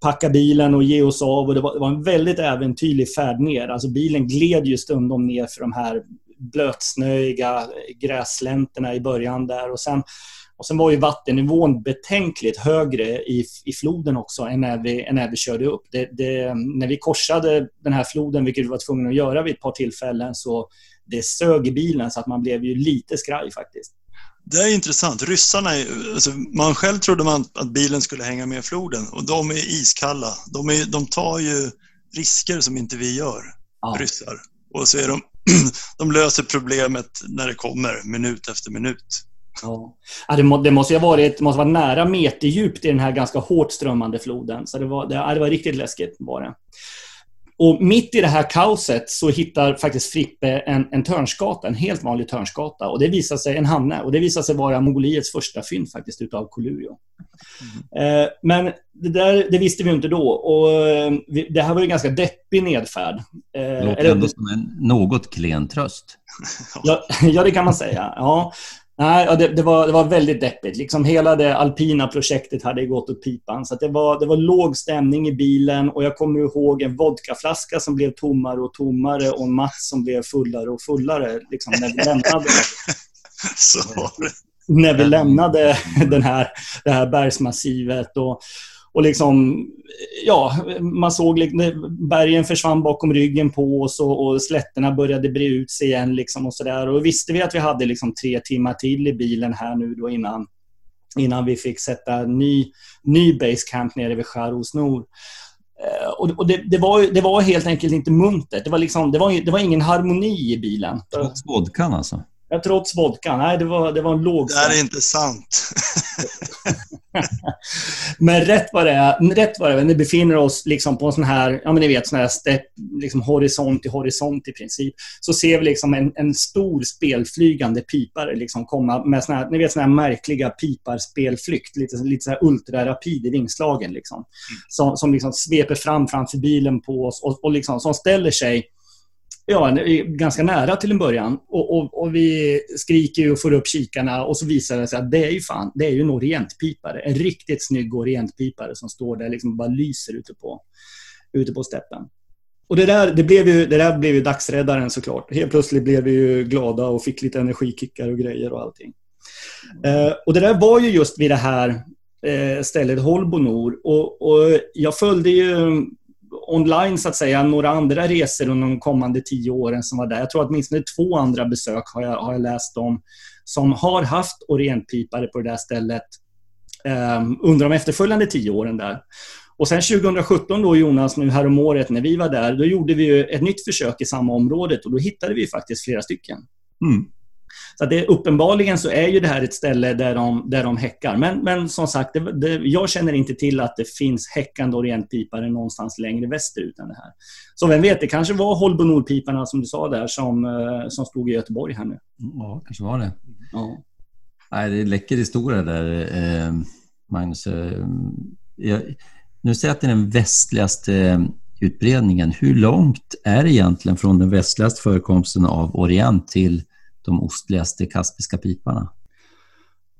E: packa bilen och ge oss av. Och det, var, det var en väldigt äventyrlig färd ner. Alltså bilen gled ju stundom ner för de här blötsnöiga gräslänterna i början där. Och sen, och sen var ju vattennivån betänkligt högre i, i floden också än när vi, än när vi körde upp. Det, det, när vi korsade den här floden, vilket vi var tvungna att göra vid ett par tillfällen, så det sög i bilen så att man blev ju lite skraj faktiskt.
F: Det är intressant. Ryssarna, alltså, man själv trodde man att bilen skulle hänga med floden och de är iskalla. De, är, de tar ju risker som inte vi gör,
E: Ja.
F: ryssar. Och så är de [CLEARS THROAT] de löser problemet när det kommer, minut efter minut.
E: Ja. Ja, det, må, det måste ha varit, måste vara nära meterdjupt i den här ganska hårt strömmande floden. Så det var, det, ja, det var riktigt läskigt. Var det. Och mitt i det här kaoset så hittar faktiskt Frippe en, en törnskata, en helt vanlig törnskata. Och det visar sig, en hamne, och det visar sig vara Mongoliets första fynd faktiskt utav Kolurio. Mm. Eh, men det, där, det visste vi inte då. Och eh, vi, det här var en ganska deppig nedfärd.
A: Eh, det låter ändå som en något klen tröst.
E: ja, [LAUGHS] ja, det kan man säga. Ja. Nej, ja, det, det, var, det var väldigt deppigt. Liksom hela det alpina projektet hade gått åt pipan. Så det, var, det var låg stämning i bilen och jag kommer ihåg en vodkaflaska som blev tommare och tommare och en Mats som blev fullare och fullare liksom, när vi lämnade. [LAUGHS]
F: Så
E: När vi lämnade den här, det här bergsmassivet. Och, och liksom, ja, man såg bergen försvann bakom ryggen på oss och, och slätterna började bre ut sig igen. Liksom och så där. Och visste vi att vi hade liksom tre timmar till i bilen här nu då innan, innan vi fick sätta ny, ny basecamp nere vid skär och snor. Eh, och, och det, det, var, det var helt enkelt inte muntert. Det var, liksom, det var, det var ingen harmoni i bilen.
A: Trots vodkan alltså?
E: Ja, trots vodkan. Nej, det var, det var en låg...
F: Det här är inte sant. [LAUGHS]
E: men rätt vad det är, rätt vad det är, vi befinner oss liksom på en sån här, ja men ni vet, sån här step, liksom horisont till horisont i princip, så ser vi liksom en, en stor spelflygande pipare liksom komma med såna här, ni vet, såna här märkliga piparspelflykt, lite, lite så här ultrarapid i vingslagen liksom. Mm. Som, som liksom sveper fram framför bilen på oss och, och liksom, som ställer sig ja, eh, ganska nära till en början. Och, och, och, vi skriker och får upp kikarna och så visar det sig att det är ju fan, det är ju en orientpipare. En riktigt snygg orientpipare som står där liksom bara lyser ute på, ute på steppen. Och det där, det blev ju, det där blev ju dagsräddaren såklart. Helt plötsligt blev vi ju glada och fick lite energikickar och grejer och allting. Eh, och det där var ju just vid det här eh, stället Holbonor. Och, och jag följde ju online så att säga några andra resor under de kommande tio åren som var där. Jag tror att åtminstone två andra besök har jag, har jag läst om som har haft orientpipare på det där stället um, under de efterföljande tio åren där. Och sen 2017 då Jonas, nu häromåret när vi var där, då gjorde vi ett nytt försök i samma området och då hittade vi faktiskt flera stycken. Mm. Så det, uppenbarligen så är ju det här ett ställe där de, där de häckar. Men, men som sagt, det, det, jag känner inte till att det finns häckande orientpipare någonstans längre västerut än det här. Så vem vet, det kanske var Holbonolpiparna som du sa där som, eh, som stod i Göteborg här nu.
A: Ja, kanske var det. Ja. Nej, det är läcker historia där, eh, Magnus. Eh, jag, nu säger jag att det är den västligaste utbredningen. Hur långt är det egentligen från den västligaste förekomsten av orient till de ostligaste kaspiska piparna?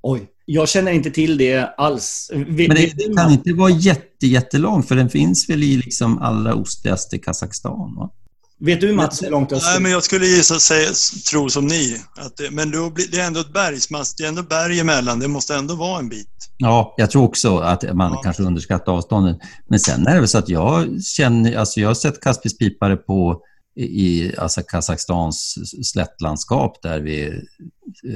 E: Oj, jag känner inte till det alls.
A: Men det, det kan inte vara jätte, jättelång, för den finns väl i liksom allra ostligaste Kazakstan? Va?
E: Vet du Mats hur långt
F: österut? Nej, men jag skulle gissa säga, tro som ni. Att det, men då blir det är ändå ett bergsmass, det är ändå berg emellan. Det måste ändå vara en bit.
A: Ja, jag tror också att man ja. kanske underskattar avståndet. Men sen är det väl så att jag känner, alltså jag har sett kaspisk pipare på i alltså Kazakstans slättlandskap där vid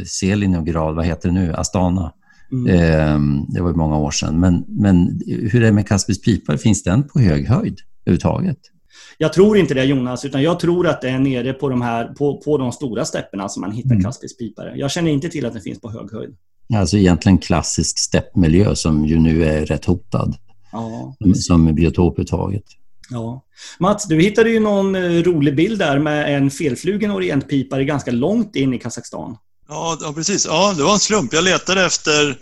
A: Selinograd, vad heter det nu, Astana. Mm. Eh, det var många år sedan. Men, men hur är det med Kaspisk pipare? Finns den på hög höjd överhuvudtaget?
E: Jag tror inte det Jonas, utan jag tror att det är nere på de, här, på, på de stora stäpperna som man hittar mm. Kaspisk pipare. Jag känner inte till att den finns på hög höjd.
A: Alltså egentligen klassisk steppmiljö som ju nu är rätt hotad. Ja, som biotop överhuvudtaget.
E: Ja. Mats, du hittade ju någon eh, rolig bild där med en felflugen orientpipare ganska långt in i Kazakstan.
F: Ja, ja, precis. Ja, det var en slump. Jag letade efter,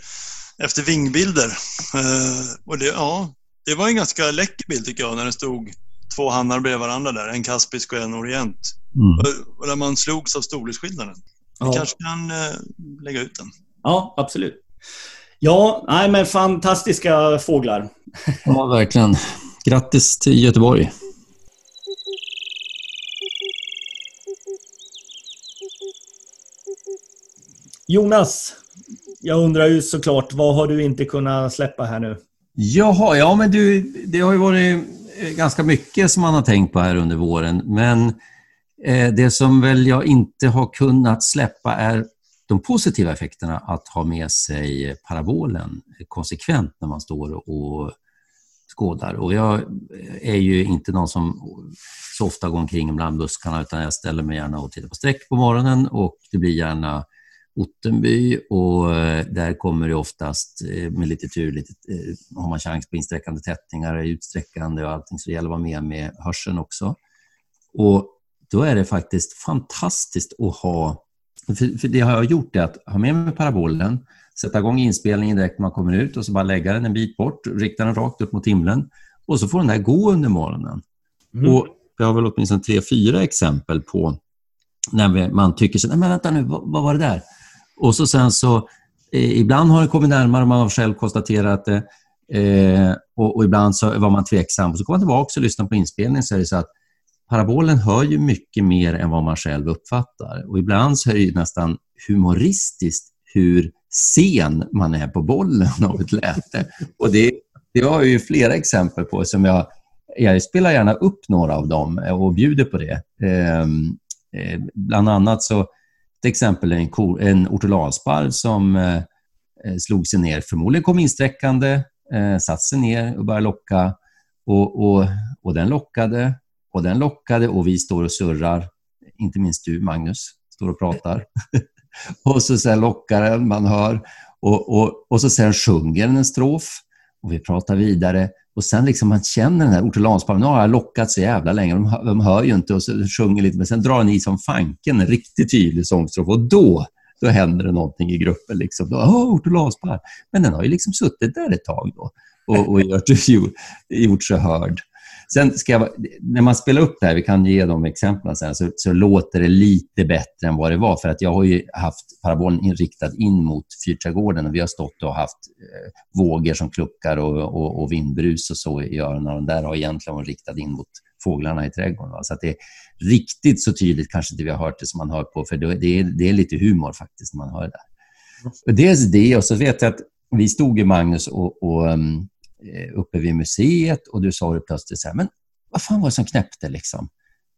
F: efter vingbilder. Eh, och det, ja, det var en ganska läcker bild tycker jag när det stod två hannar bredvid varandra där. En kaspisk och en orient. Mm. Och, och där man slogs av storleksskillnaden. Vi ja. kanske kan eh, lägga ut den.
E: Ja, absolut. Ja, nej men fantastiska fåglar.
A: Ja, verkligen. Grattis till Göteborg!
E: Jonas, jag undrar ju såklart, vad har du inte kunnat släppa här nu?
A: Jaha, ja men du, det har ju varit eh, ganska mycket som man har tänkt på här under våren, men eh, det som väl jag inte har kunnat släppa är de positiva effekterna att ha med sig parabolen konsekvent när man står och skådar. Och jag är ju inte någon som så ofta går omkring bland buskarna utan jag ställer mig gärna och tittar på streck på morgonen och det blir gärna Ottenby och eh, där kommer det oftast eh, med lite tur, lite, eh, har man chans på insträckande tättningar, utsträckande och allting så det gäller att vara med med hörseln också. Och då är det faktiskt fantastiskt att ha, för, för det har jag gjort, är att ha med mig parabolen, sätta igång inspelningen direkt när man kommer ut och så bara lägga den en bit bort, rikta den rakt upp mot himlen och så får den där gå under morgonen.
E: Mm.
A: Och jag har väl åtminstone tre, fyra exempel på när man tycker så, nej men vänta nu, vad, vad var det där? Och så sen så, eh, ibland har det kommit närmare och man har själv konstaterat det. Eh, och, och, ibland så var man tveksam. Och så kommer man tillbaka och lyssnar på inspelningen så är det så att parabolen hör ju mycket mer än vad man själv uppfattar. Och ibland så är det nästan humoristiskt hur sen man är på bollen av ett läte. Och det, det har jag ju flera exempel på som jag, jag spelar gärna upp några av dem och bjuder på det. Eh, eh, bland annat så till exempel en, en ortolansparv som eh, slog sig ner, förmodligen kom insträckande, eh, satte sig ner och började locka. Och, och, och den lockade och den lockade och vi står och surrar. Inte minst du, Magnus, står och pratar. [LAUGHS] och så så lockar den, man hör. Och, och, och så sen sjunger den en strof och vi pratar vidare. Och sen liksom man känner den här ortolansparven, nu har jag lockat så jävla länge, de, hör, de hör ju inte och så sjunger lite, men sen drar den i som fanken en riktigt tydlig sångstrof och då, då händer det någonting i gruppen. Liksom. Åh, ortolansparv! Men den har ju liksom suttit där ett tag då och, och gjort, [LAUGHS] gjort sig hörd. Sen ska jag, när man spelar upp det här, vi kan ge de exemplen sen, så, så, låter det lite bättre än vad det var. För att jag har ju haft parabolen inriktad in mot fyrträdgården och vi har stått och haft eh, vågor som kluckar och, och, och, vindbrus och så i öronen. Och där har egentligen varit riktad in mot fåglarna i trädgården. Va? Så att det är riktigt så tydligt kanske inte vi har hört det som man hör på, för det är, det är lite humor faktiskt när man hör det där. Och dels det, och så vet jag att vi stod i Magnus och, och um, Eh, uppe vid museet och du sa det plötsligt så här, men vad fan var det som knäppte liksom?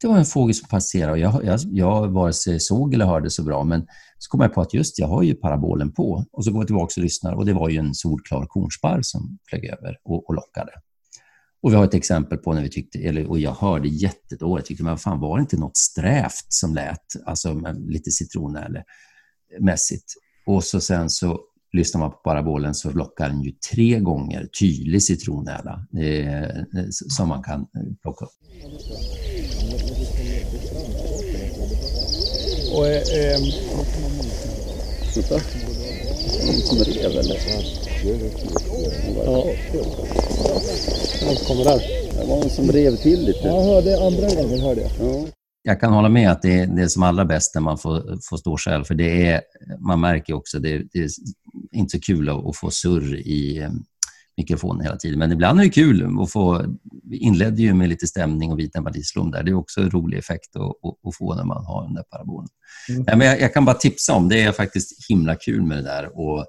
A: Det var en fågel som passerade och jag, jag, jag vare sig såg eller hörde så bra, men så kom jag på att just jag har ju parabolen på. Och så går jag tillbaka och lyssnar och det var ju en solklar kornsparv som flög över och, och lockade. Och vi har ett exempel på när vi tyckte, eller, och jag hörde jättedåligt, tyckte men vad fan var det inte något strävt som lät, alltså lite citronäle mässigt. Och så sen så lyssnar man på parabolen så lockar den ju tre gånger tydlig citronäla eh, som man kan plocka upp.
C: Och, eh,
B: Som rev eller? Ja. Han kommer där. Det var någon som rev till lite.
C: jag hörde andra gången, hörde jag.
B: Ja.
A: Jag kan hålla med att det är, det är som allra bäst när man får, får stå själv, för det är, man märker också det, det är inte så kul att, få surr i eh, mikrofonen hela tiden. Men ibland är det kul att få... Vi inledde ju med lite stämning och vita badisslom där. Det är också en rolig effekt att, att, få när man har den där parabolen. Mm. Ja, men jag, jag, kan bara tipsa om, det är faktiskt himla kul med det där. Och,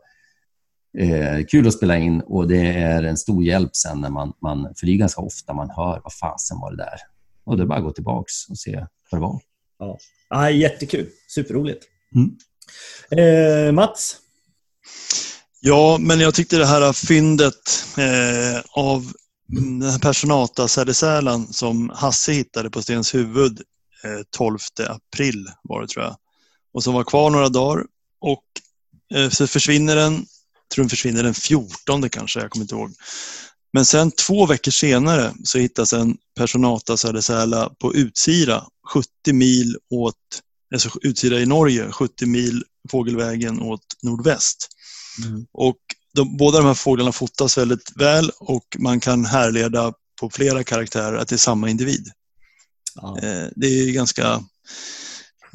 A: eh, kul att spela in och det är en stor hjälp sen när man, man för det är ganska ofta man hör vad fasen var det där. Och det är bara att gå tillbaka och se vad det var.
E: Ja. Ja, jättekul. Superroligt.
A: Mm.
E: Eh, Mats?
F: Ja, men jag tyckte det här fyndet eh, av den här personata sädesärlan som Hasse hittade på Stens huvud eh, 12 april var det tror jag. Och som var kvar några dagar och eh, så försvinner den, jag tror den försvinner den 14 kanske, jag kommer inte ihåg. Men sen två veckor senare så hittas en Personata sädesärla på Utsira, 70 mil åt, alltså Utsira i Norge, 70 mil fågelvägen åt nordväst. Mm. Och de, båda de här fåglarna fotas väldigt väl och man kan härleda på flera karaktärer att det är samma individ. Ja. Eh, det är ganska...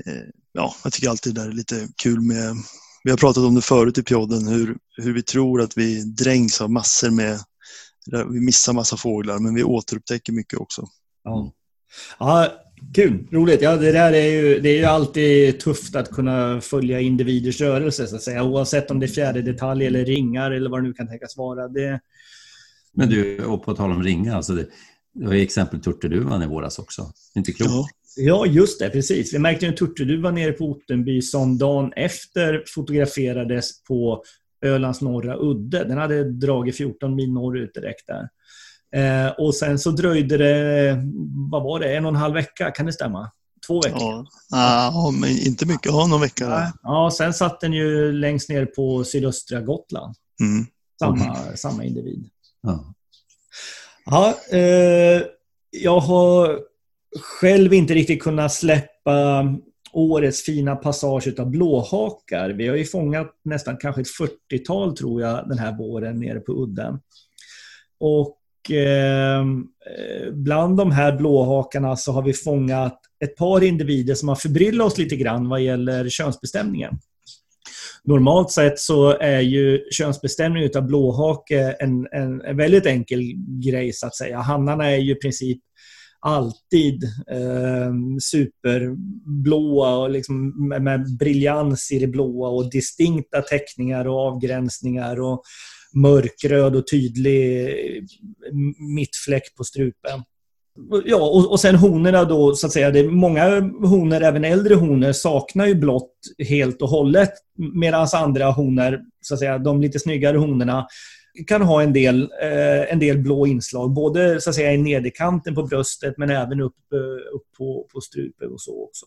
F: Eh, ja, jag tycker alltid det är lite kul med... Vi har pratat om det förut i podden, hur, hur vi tror att vi dränks av massor med... Vi missar massa fåglar, men vi återupptäcker mycket också.
E: Ja. Ja, Kul, roligt. Ja, det där är ju, det är ju alltid tufft att kunna följa individers rörelse, så att säga. Oavsett om det är fjärde detalj eller ringar eller vad det nu kan tänkas vara. Det...
A: Men du, och på tal om ringar, alltså det, det var ju exempel turturduvan i våras också. Inte klokt.
E: Ja. ja, just det. Precis. Vi märkte en turturduva nere på Ottenby som dagen efter fotograferades på Ölands norra udde. Den hade dragit 14 mil norrut direkt där. Eh, och sen så dröjde det, vad var det, en och en halv vecka, kan det stämma? Två veckor?
F: Ja, ja men inte mycket. Ja, någon vecka.
E: Ja, sen satt den ju längst ner på sydöstra Gotland.
F: Mm.
E: Samma, samma individ.
A: Ja.
E: Ja, eh, jag har själv inte riktigt kunnat släppa årets fina passage av blåhakar. Vi har ju fångat nästan kanske ett 40-tal tror jag den här våren nere på udden. Och Ehm, eh, bland de här blåhakarna så har vi fångat ett par individer som har förbryllat oss lite grann vad gäller könsbestämningen. Normalt sett så är ju könsbestämning av blåhake en, en, en väldigt enkel grej så att säga. Hannarna är ju i princip alltid eh, superblåa och liksom med, med briljans i det blåa och distinkta teckningar och avgränsningar och mörkröd och tydlig mittfläck på strupen. Ja, och, och sen honorna då, så att säga. Det är många honor, även äldre honor, saknar ju blått helt och hållet. Medan andra honor, så att säga, de lite snyggare honorna, kan ha en del, eh, en del blå inslag. Både så att säga, i nederkanten på bröstet men även upp, eh, upp på, på strupen och så också.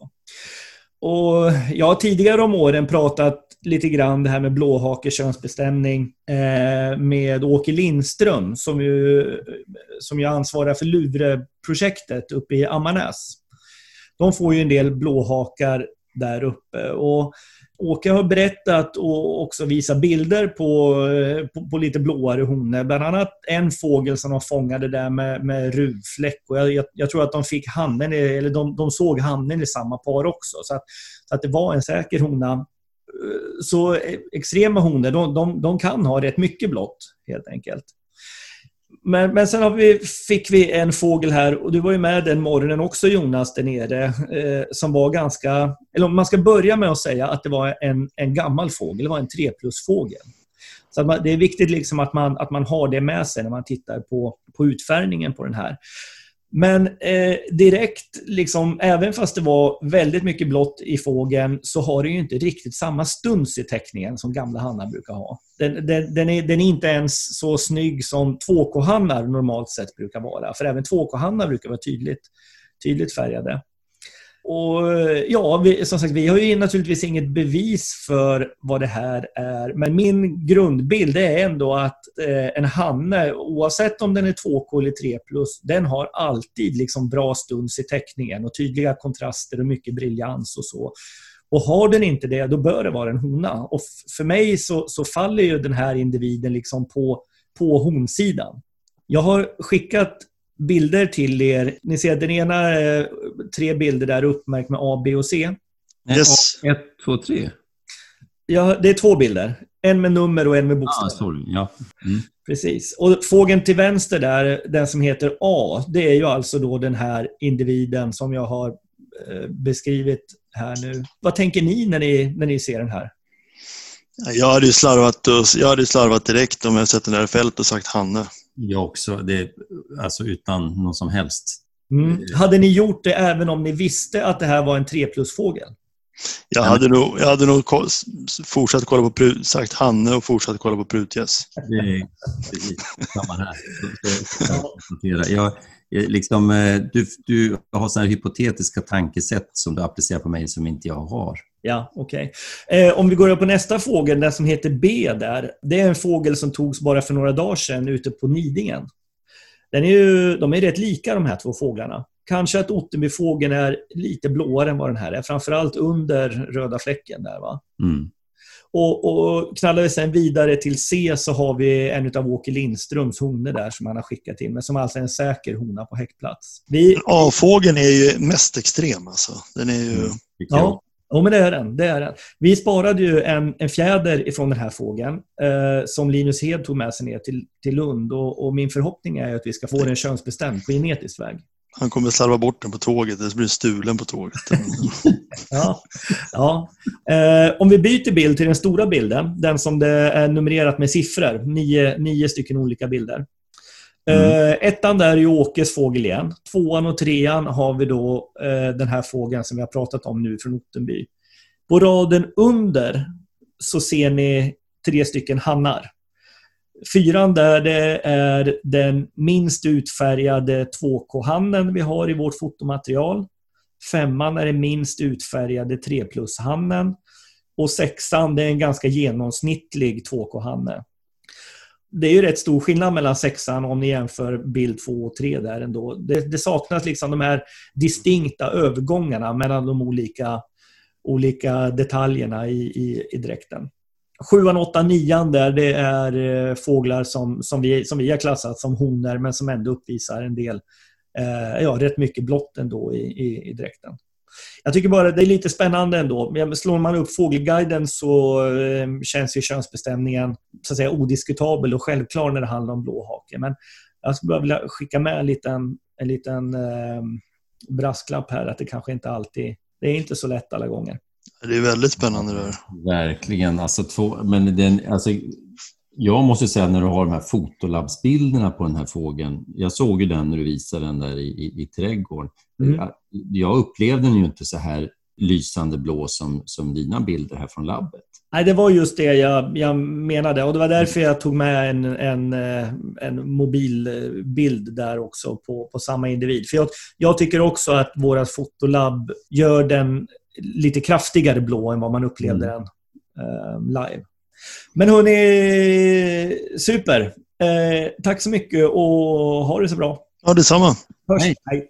E: Och jag har tidigare om åren pratat lite grann det här med blåhake könsbestämning eh, med Åke Lindström som ju, som ju ansvarar för Luvreprojektet uppe i Ammarnäs. De får ju en del blåhakar där uppe. Och Åke har berättat och också visat bilder på, eh, på, på, lite blåare honor. Bland annat en fågel som de fångade där med, med ruvfläck. Och jag, jag, jag, tror att de fick hannen, eller de, de såg hannen i samma par också. Så att, så att det var en säker hona. Eh, så e-, extrema honor, de, de, de kan ha rätt mycket blått helt enkelt. Men, men sen vi, fick vi en fågel här, och du var ju med den morgonen också Jonas, där nere, eh, som var ganska... Eller man ska börja med att säga att det var en, en gammal fågel, det var en 3 plus-fågel. Så man, det är viktigt liksom att, man, att man har det med sig när man tittar på, på utfärgningen på den här. Men eh, direkt, liksom, även fast det var väldigt mycket blått i fågeln, så har den ju inte riktigt samma stuns i teckningen som gamla hannar brukar ha. Den, den, den, är, den är inte ens så snygg som 2K-hannar normalt sett brukar vara. För även 2K-hannar brukar vara tydligt, tydligt färgade. Och eh, ja, vi, som sagt, vi har ju naturligtvis inget bevis för vad det här är. Men min grundbild är ändå att eh, en hanne, oavsett om den är 2K eller 3 den har alltid liksom bra stuns i teckningen och tydliga kontraster och mycket briljans och så. Och har den inte det, då bör det vara en hona. Och för mig så, så faller ju den här individen liksom på, på honsidan. Jag har skickat bilder till er. Ni ser den ena är tre bilder där uppmärkt med A, B och C.
F: Yes.
A: Ett, två, tre.
E: Ja, det är två bilder. En med nummer och en med
A: Ah,
E: bokstäver.
A: sorry. Ja. Mm.
E: Precis. Och fågeln till vänster där, den som heter A, det är ju alltså då den här individen som jag har eh, beskrivit här nu. Vad tänker ni när ni, när ni ser den här?
F: Jag hade ju slarvat, jag hade ju slarvat direkt om jag sett den där fält och sagt Hanne.
A: Jag också. Det, alltså utan någon som helst.
E: Mm. Hade ni gjort det även om ni visste att det här var en 3 plus-fågel?
F: Jag hade nog, jag hade nog fortsatt kolla på prut, sagt Hanne och fortsatt kolla på prutgäss.
A: Det är samma här. Jag, eh, liksom, eh, du, du har sådana hypotetiska tankesätt som du applicerar på mig som inte jag har.
E: Ja, okej. Eh, om vi går upp på nästa fågel, den som heter B där. Det är en fågel som togs bara för några dagar sedan ute på Nidingen. Den är ju, de är rätt lika de här två fåglarna. Kanske att Ottenbyfågeln är lite blåare än vad den här är. Framförallt under röda fläcken där. Va?
A: Mm.
E: Och, och knallar vi sen vidare till C så har vi en av Åke Lindströms honor där som han har skickat in. Men som alltså är en säker hona på häckplats. Vi,
F: A-fågeln är ju mest extrem alltså. Den är ju...
A: Mm.
E: Ja, ja men det är den. Det är den. Vi sparade ju en, en fjäder ifrån den här fågeln eh, som Linus Hed tog med sig ner till, till Lund. Och, och min förhoppning är att vi ska få den könsbestämd på genetisk väg.
F: Han kommer slarva bort den på tåget, eller så blir den stulen på tåget. [LAUGHS]
E: Ja. ja. Eh, om vi byter bild till den stora bilden, den som det är numrerat med siffror, nio, nio stycken olika bilder. Mm. Eh, ettan där är ju Åkes fågel igen. Tvåan och trean har vi då eh, den här fågeln som vi har pratat om nu från Ottenby. På raden under så ser ni tre stycken hannar. Fyran där, det är den minst utfärgade 2K-hannen vi har i vårt fotomaterial. Femman är den minst utfärgade 3 plus-hannen. Och sexan, det är en ganska genomsnittlig 2K-hanne. Det är ju rätt stor skillnad mellan sexan om ni jämför bild 2 och 3 där ändå. Det, det saknas liksom de här distinkta övergångarna mellan de olika, olika detaljerna i, i, i dräkten. Sjuan, åttan, nian där, det är eh, fåglar som, som, vi, som vi har klassat som honor men som ändå uppvisar en del, eh, ja, rätt mycket blått ändå i, i, i dräkten. Jag tycker bara det är lite spännande ändå. Slår man upp Fågelguiden så eh, känns ju könsbestämningen så att säga, odiskutabel och självklar när det handlar om blåhake. Men jag skulle bara vilja skicka med en liten, en liten eh, brasklapp här att det kanske inte alltid... Det är inte så lätt alla gånger.
F: Det är väldigt spännande det här.
A: Verkligen. Alltså, två, men den, alltså, jag måste säga när du har de här fotolabbsbilderna på den här fågeln. Jag såg ju den när du visade den där i, i, i trädgården. Mm. Jag, jag upplevde den ju inte så här lysande blå som, som dina bilder här från labbet.
E: Nej, det var just det jag, jag menade och det var därför jag tog med en, en, eh, en mobilbild där också på, på samma individ. För jag, jag tycker också att våra fotolabb gör den lite kraftigare blå än vad man upplevde mm. den eh, live. Men hörni, super! Eh, tack så mycket och ha det så bra.
F: Ja, detsamma.
E: Hörs. Hej. Hej.